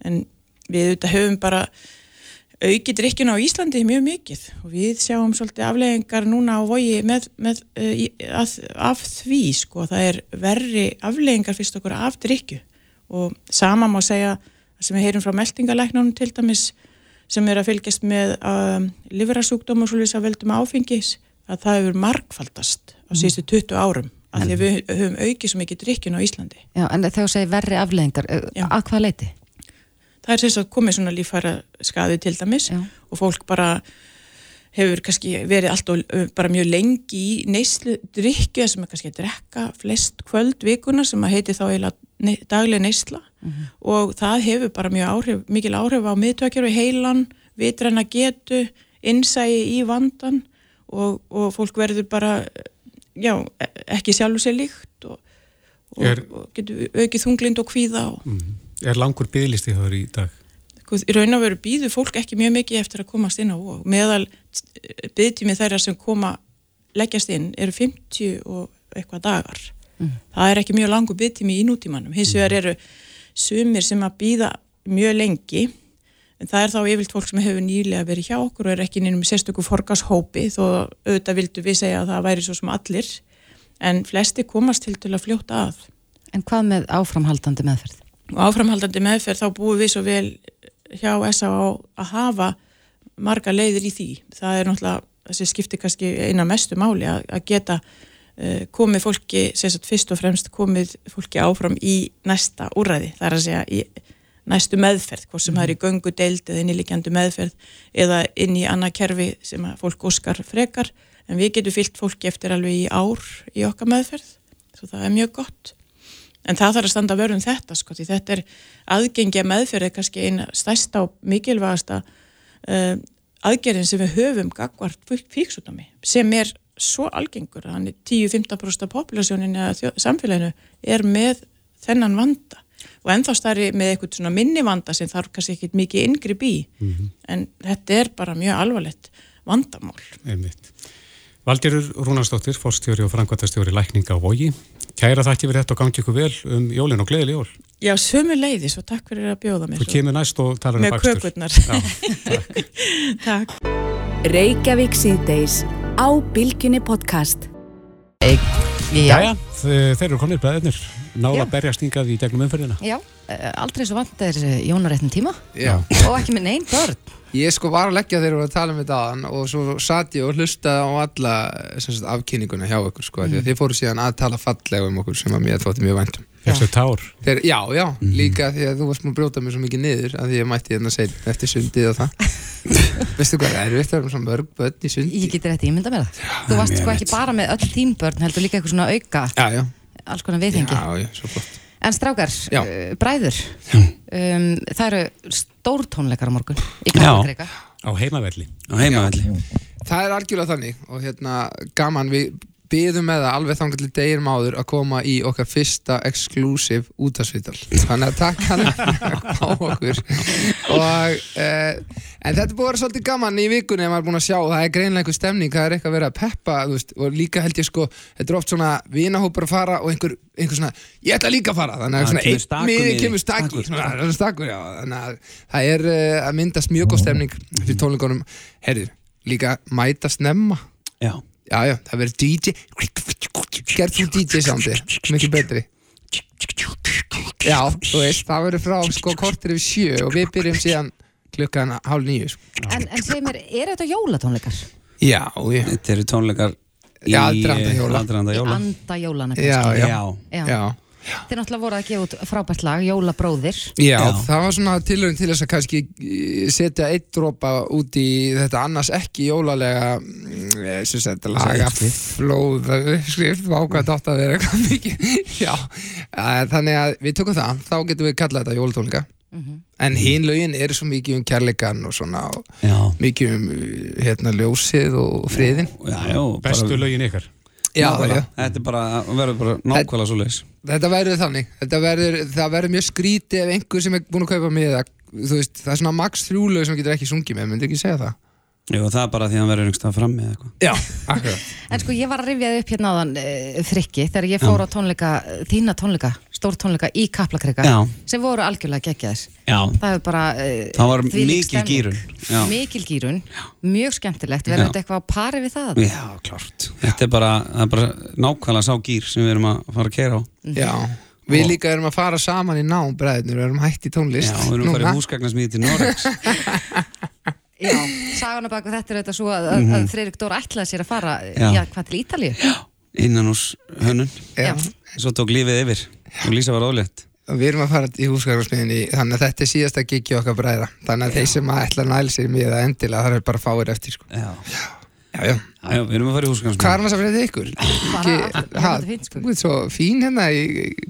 En við auðvitað höfum bara aukið drikkjuna á Íslandi mjög mikið. Og við sjáum svolítið afleggingar núna á vogi með, með, í, að, af því sko, það er verri afleggingar fyrst okkur af drikkju og sama má segja sem við heyrum frá meldingalæknunum til dæmis sem er að fylgjast með um, livrasúkdóm og svolítið að veldum áfengis að það hefur margfaldast á síðustu 20 árum af því við höfum aukið svo mikið drikkjun á Íslandi. Já, en þegar þú segir verri afleðingar, Já. að hvað leiti? Það er að komið svona lífæra skaði til dæmis Já. og fólk bara hefur kannski verið alltaf bara mjög lengi í neyslu drikju sem er kannski að drekka flest kvöld vikuna sem að heiti þá eiginlega daglega neysla. Og það hefur bara mjög áhrif, mikil áhrif á miðtökjur og heilan, vitræna getu, innsægi í vandan og, og fólk verður bara já, e- ekki sjálfu sér líkt og, og, Er- og getur aukið þunglind og kvíða og Er langur byggðlisti það í dag? sko, í raun og veru býður fólk ekki mjög mikið eftir að komast inn á og meðal byggtími þeirra sem koma leggjast inn eru 50 og eitthvað dagar. Það er ekki mjög langur byggtími í nútímanum. Hins vegar eru sumir sem að býða mjög lengi en það er þá yfirlt fólk sem hefur nýlega verið hjá okkur og er ekki nýjum sérstöku forgashópi þó auðvitað vildu við segja að það væri svo sem allir en flesti komast til til að fljóta að. En hvað með áframhaldandi meðferð? Og áframhaldandi meðferð þá búum við svo vel hjá S.A.A. að hafa marga leiðir í því. Það er náttúrulega, þessi skipti kannski eina mestu máli að, að geta uh, komið fólki, sagt fyrst og fremst komið fólki áfram í næsta úrræði, það er að segja í næstu meðferð, hvort sem það er í göngu deild eða inn í líkjandi meðferð eða inn í annað kerfi sem að fólk óskar frekar, en við getum fyllt fólki eftir alveg í ár í okkar meðferð, svo það er mjög gott. En það þarf að standa vörðum þetta sko, því þetta er aðgengja meðferði kannski eina stærsta og mikilvægasta uh, aðgerðin sem við höfum gagvart fíksútami sem er svo algengur, hann er 10-15% af populasjónin eða samfélaginu er með þennan vanda og ennþá starri með eitthvað svona minni vanda sem þarf kannski ekkit mikið yngri bí en þetta er bara mjög alvarlegt vandamál. Einmitt. Valgerur Rúnarsdóttir, fórstjóri og frangvæntastjóri lækninga á Vogi. Kæra þakki fyrir þetta og gangi ykkur vel um jólin og gleðileg jól. Já, sömu leiðis og takk fyrir að bjóða mér. Þú kemur næst og talar um með bakstur. kökurnar. Já, <laughs> takk. Reykjavík síðdeis á Bilginni podcast. Jæja, þe- þeir eru komnir bræðirnir. Náða Já. berja stingað í gegnum umferðina. Já, eh, aldrei svo vant er Jónar réttin tíma Já. og ekki með neinn börn. Ég sko var að leggja þegar við varum að tala um þetta aðan og svo satt ég og hlustaði á alla sagt, afkynninguna hjá ykkur sko, mm. þið fóru síðan að tala fallega um okkur sem að mér þótti mjög væntum Fyrstu tár. Þeir, Já, já, líka því að þú varst múin að brjóta mér svo mikið niður að ég mætti hérna segja eftir sundið og það. <laughs> Veistu hvað, það er vitt að vera mörg börn í sundi? Ég geti rétt ímynda mér það. Þú varst sko ekki bara með öll tímbörn heldur líka eitthvað svona auka Já, já, alls konar viðhengi. Já, já, svo flott En strákar, Já. bræður um, Það eru stórtónleikar á morgun í Kaplakrika á heimavelli. Á heimavelli. Það er algjörlega þannig og hérna gaman við byðum með það alveg þangar til deginum áður að koma í okkar fyrsta exclusive útasvital þannig að takk hann <laughs> á okkur. Og uh, en þetta búið að vera svolítið gaman í vikunni að maður er búin að sjá, það er greinlega einhver stemning það er eitthvað að vera að peppa veist, og líka held ég sko, þetta er oft svona vinahópar að fara og einhver, einhver svona ég ætla líka að fara, þannig að einn miði. kemur stakki er þannig að það er uh, að myndast mjög góð stemning fyrir tónleikunum, herri, líka mæta snemma. Já, Já, já, það verður DJ Gerð þú DJ soundi, mikið betri Já, þú veist, það verður frá sko kortir yfir sjö og við byrjum síðan klukkan hálf nýju sko. En, en segir mér, eru þetta jólatónleikar? Já, já, þetta eru tónleikar í Já, aðdraganda jóla. aðdraganda jóla. Anda jólana já, já, já, Já. Já. Þeir náttúrulega voru að gefa út frábært lag, Jólabróðir. Já, Já. það var svona tilhörun til þess að kannski eh, setja eitt dropa út í þetta annars ekki jólalega mm, eh, sem sagt, laga flóð skrift, vákvæmt átt að vera eitthvað <laughs> mikið. Já, eh, þannig að við tökum það, þá getum við kallað þetta jólatónleika. En hinn lögin eru svo mikið um kærleikan og svona og já, mikið um eh, hérna ljósið og friðin já, já Bestu lögin ykkar Já, já. þetta er bara, verður bara nákvæmlega svo leis Þetta verður þannig, þetta verður, það verður mjög skrítið ef einhver sem er búinn að kaupa miða, þú veist, það er svona max þrjúlög sem getur ekki sungið með, myndi ekki segja það? Jú, það er bara því að hann verður einhverstað frammi eða eitthvað Já, <laughs> akkurat. En sko ég var að rifjaði upp hérna áðan uh, frikki þegar ég fór á tónleika, þína tónleika stór tónleika í Kaplakrika Já. sem voru algjörlega geggjaðir Já, það er bara uh, Það var mikil. Já. mikil gírun, mjög skemmtilegt verður Já. þetta eitthvað á pari við það? já, klárt Þetta er bara, það er bara nákvæmlega sá gýr sem við erum að fara að keira á Já, við líka erum að fara saman í nám, bræðinur, við erum hætt í tónlist. Já, við erum að fara í húsgagnasmíði til Norex <laughs> Já, sagan á baku þetta er þetta svo að, mm að Freyrik Dóra ætlaði sér að fara Mhm. Já. já, hvað til Ítalíu? innan hús hönnun. Svo tók lífið yfir og Lísa var ólétt við erum að fara í húsgagnasmiðinni, þannig að þetta er síðasta gigi okkar bræða. Þannig að þeir sem að ætla að næla sér með það endilega, það er bara fáir eftir, sko. Já, Já, já. já, já við erum að fara í húsgagnasmíði Hvað er maður að fyrir þetta ykkur? Bara, er fínt, sko. Ert svo fín hérna í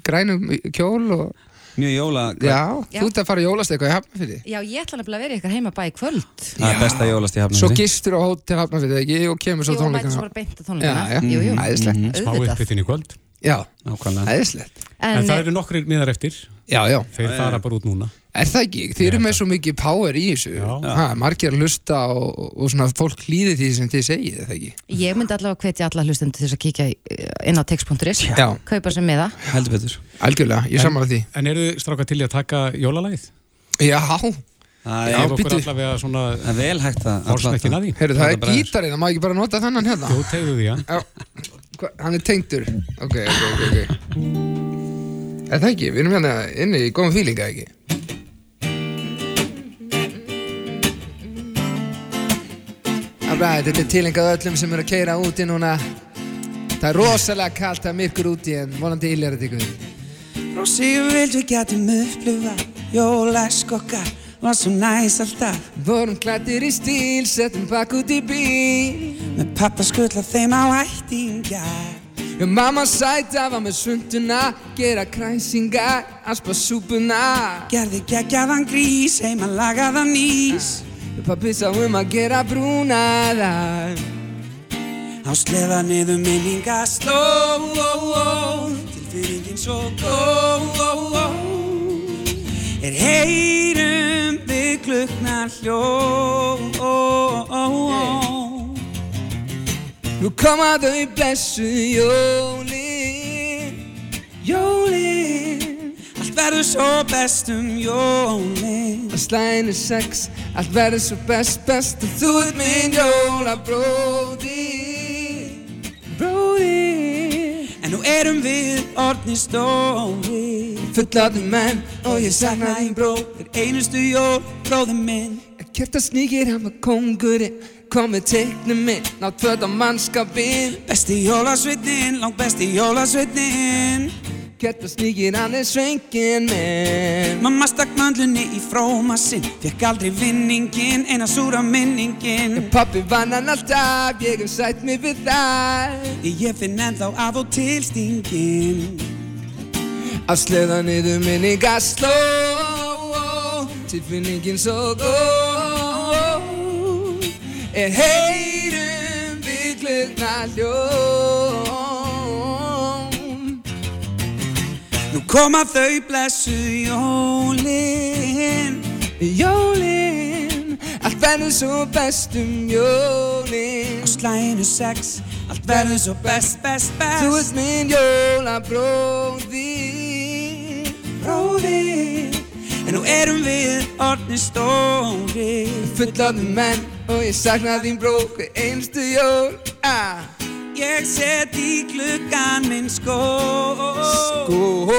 grænum kjól og... Mjög jóla, Já, Já. þú ert að fara að jólast eitthvað í Hafnarfirði. Já, ég ætla nefnilega að vera í eitthvað heima bæ í kvöld. Það er besta jólast í Svo hafnum gistur á hótel Hafnarfirði ekki og kemur svo Jú, mæti svo tónleikana. bara beint Já, tónleikana Jú, jú. Smá auðvitað. uppbyttin í kveld Já, Nákvæmlega æðislegt. En En, það eru nokkrir miðar eftir Já, já. Þeir fara bara út núna Er það ekki? Þið eru með svo mikið power í þessu. Já. Ha, margir að hlusta og, og svona fólk hlýði því sem þið segið, er það ekki? ég myndi allavega hvetja alla hlustendur til þess að kíkja í- inn á text.is Já. kaupa sem betur Algjörlega, ég samanlega því. En eru þið stráka til í að taka jólalagið? Já, Það er, allavega svona það er vel hægt að að því heyrðu, það er gítarinn, það má ekki bara nota þannan hérna. Þú tegðu því, hva, hann er tengdur. Ok, ok, ok, ok. Er það ekki? Við erum hérna inni í góðum fílinga, ekki? Það bara, þetta er tilengað öllum sem eru að keira úti núna. Það er rosalega kallt, það er myrkur úti en vonandi yljar þetta ykkur. Rósi, ég vild við getum upplifa Jólæsk okkar var svo næs alltaf Vorum klættir í stíl, settum bakk út í bíl. Með pappa skulla þeim á ættingar Já, mamma sæta var með sunduna, gera kræsingar, aspa súpuna. Gerði geggjaðan grís, heima lagaðan ís Pappi sá um að gera brúnaðar. Á sleða niður minninga sló Tilfinningin svo góð Er heyrum við kluknar hljó Nú koma þau blessu jólin. Jólin Allt verður svo best um jólin Að slæðinu sex, allt verður svo best, best og þú ert minn jólabróði. Bróði. En nú erum við orðni stóri Fulláttum menn og ég sakna þín bró. Hver einustu jól, bróði minn. Kjarta sníkir hann var kongurinn Komið teiknum minn Ná tvöta mannskapinn. Besti jólasveitin, langt besti jólasveitin Kjarta sníkir hann er svengin minn. Mamma stakk mandlunni í fróma sinn. Fekk aldrei vinningin, eina súra minningin Pappi vann hann alltaf Ég hef sætt mig við þær. Ég finn ennþá af og til stingin Að sleða niður minninga sló Tilfinningin svo góð. Er heyrum við glugna ljón. Nú koma þau blessu jólin Jólin. Allt verður svo best um jólin. Á slæðinu sex Allt verður svo best, best, best. Þú ert minn jólabróði Bróði En nú erum við orðni stóri Fullaði menn og ég sakna þín bró Hver einstu jól. Ah. Ég set í gluggan minn skó. Góð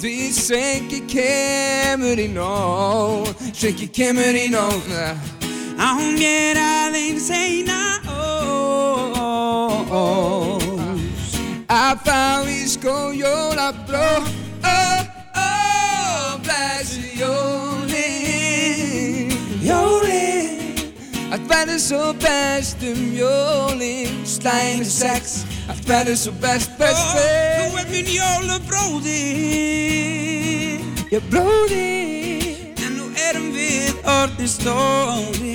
Því svengi kemur í nóg Svengi kemur í nóg Á mér aðeins eina Að fá í skó jólabró Oh, oh, blessu jólin Jólin Allt verður svo best um jólin. Slæmi sex Allt verður svo best, best, Þú best ert minn jólabróði Ég bróði En nú erum við orðni stóri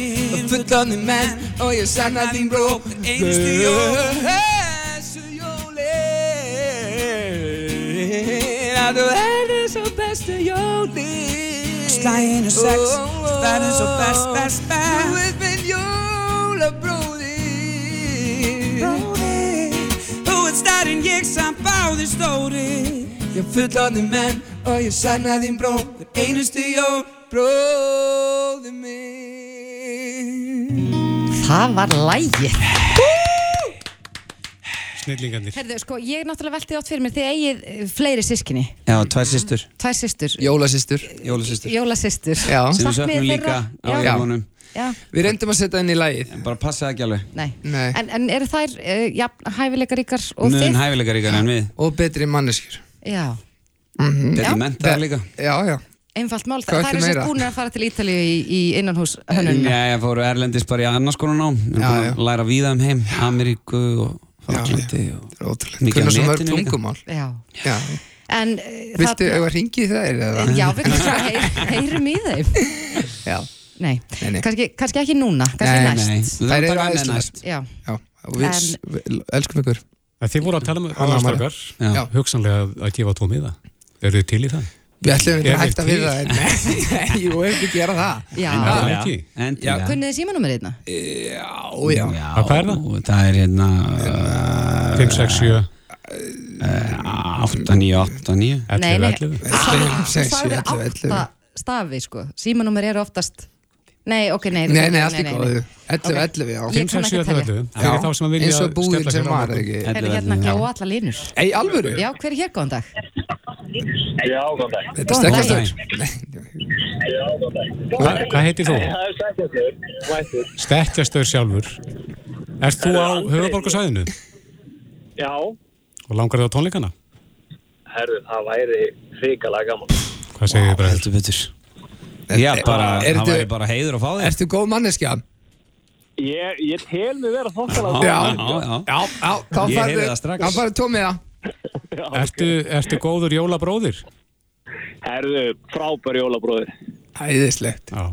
Fullorðni menn. Og ég sakna þín bró Einustu jól þú verður svo bestu jólin Slæginu sex. Allt verður svo best, best, Þú best ert minn jólabróði Bróði Þú ert starinn ég samt báði stóri Ég fullorðni menn og ég sakna þín bró Hver einustu jól bróði minn. Það var lægið. Snillingarnir. Herðu, sko, ég náttúrulega velti átt fyrir mér þið eigið eh, fleiri sískinni. Já, tvær systur Tvær systur. Jólasystur Jólasystur Jólasystur. Já. sem við söknum líka á Já. jólunum Já, Við reyndum að setja inn í lagið En bara passa það ekki alveg nei. Nei. En, en eru þær uh, jafn hæfileikaríkar og Mun þið? hæfilegar ykkar en við Og betri manneskjur Já, Þetta mentaðar líka Já, já einfalt mál. Hvað Það ertu eru sem meira? búin að fara til Ítalíu í, í innanhús hönnunina. Já, ég fóru erlendis bara í annars konar nám Ég Já, er búin já. að læra víða um heim Ameríku og Fraklandi og Það er Mikið á netinu Já. Já En uh, Viltu ef að ringi það eða? Já, við <laughs> heyrum í þeim. Já Nei, Nei, nei. Kannski, kannski ekki núna, kannski Nei, næst. Nei, við Þær þurfum eru að taka með æðislegar. næst Já, Já Og við, En- við elskum ykkur Þið voru að tala um Já. hugsanlega að gefa tvo miða. Eru þið til í það? Við ætlum ekki Er að hætta þið við það en Nei, <laughs> nei, jú, ef við gera það já. Það er ekki. Endilega Kunnið þið símanúmerið hérna? Já, já Hvað er það? Það er hérna 5, 6, 7, 8, 9, 8, 9 Nei, 11, nei. 11. Þú sex, sagðir sjö, ellefu, ellefu. átta stafi, sko. Símanúmer eru oftast... Nei, ok, nei. Nei, nei, allt í góðu nei. 11, Ok. 11, já Ég 5, kann 6, 7, ekki 11, telja. 11. Fyrir þá sem að vilja Eins og sér sem var, ekki? Herðu hérna já. glóa alla línur. Ei, alvöru? Já, hver er hér góðan dag? Já, góðan dag. Þetta er stekkjastur Já, góðan dag. Hva, hvað heitir þú? Það er sætjastur, mættur. Stekkjastöður sjálfur. Ert þú á höfuborgarsæðinu Já, og langar þið á tónleikana? herðu, það væri hrikalega gaman. Hvað segir þið bara? Heldur betur Já, bara, Er það þetta- væri bara heiður að fá þig Ertu góð manneskja? Ég, ég tel mig vera þokkalega Já. já, já Já, já, þá Ég heyrði það strax. Farðu tómiða Ertu, ertu góður jólabróðir? Herðu, frábær jólabróðir. Æðislegt Já.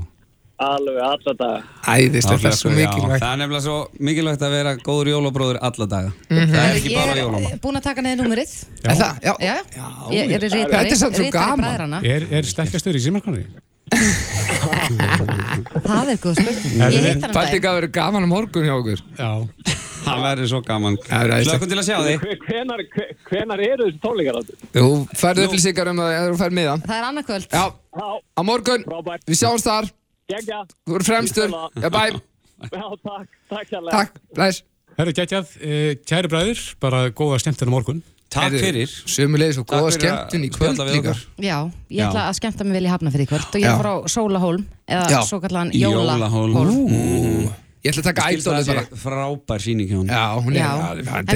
Alveg alla daga. Æðislegt, það er svo mikilvægt Það er nefnilega svo mikilvægt að vera góður jólabróður alla daga Mhm. Það er ekki bara Ég jólama er búin að taka neðið númerið. Er það? Já, Já, já ég er rítari. Þetta er samt svo gaman. Er, er stekkjastöður í símarkonni? <laughs> Það er góð spurning. Ég hitt hann Fælti dag. ekki að vera gaman á morgun hjá okkur Já. Það verður svo gaman Það er. Slökkum til að sjá þig Hve- Hvenar, hve- hvenar eru þessi tónleikar áttu? Þú færðu upplýsingar um að þú færð miða Það er annarkvöld. Já, á morgun frábært. Við sjáumst þar Gekja. Þú eru fremstur Já, bæ <laughs> Já, takk. Takk hérlega. Takk, læs Herru, gætjað, eh, kæri bræður, bara góða skemmtun á morgun. Takk fyrir Sumulegis og góða skemmtun í kvöld líka. Já, ég ætla að skemmta mig vel í hafna fyrir kvöld og ég er frá Sólahólm eða Já. svo kallan Jólahólm. Jólahólm Ég ætla að taka það ædolið bara frábær síning hjá hún Já, hún er Já, það er en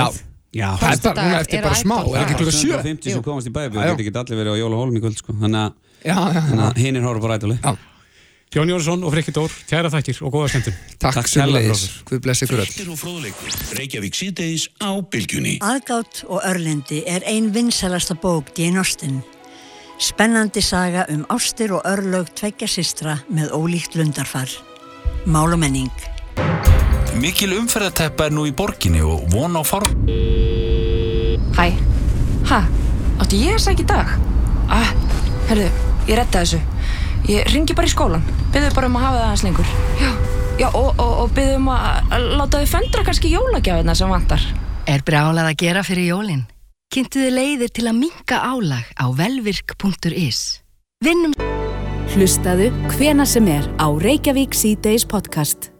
við Já, það er bara núna eftir bara smá Idol. Er ekki klukka sjö? 150 sem komast í bæði. Við getum allir verið á Jólahólm í kvöld sko. Þannig að- þannig já að hinn er horfa bara Já. Jón Jónsson og Frikki Dór, kæra þakkir og góða skemmtun. Takk Takk sumulegis kærlega, Guð bless ykkur öll Fréttir og fróðleikur. Reykjavík síðdeis á bylgjunni. Aðgátt og örlindi er ein vinsalasta bók Jane Austen. Spennandi saga um ástir og örlög tveggja systra með ólíkt lundarfar. Mál og menning. Mikil umferðarteppa er nú í borginni og von á form... Hæ, hæ, átti ég að sækja í dag? Ah, herðu, ég retta þessu. Ég ringi bara í skólan, byrðu bara um að hafa það aðeins lengur. Já, já, og, og, og byrðu um að, láta þau föndra kannski jólagjafina sem vantar. Er brjálað að gera fyrir jólin? Kynntu þið leiðir til að minka álag á velvirk.is. Vinnum Hlustaðu hvena sem er á Reykjavík síðdeis podcast.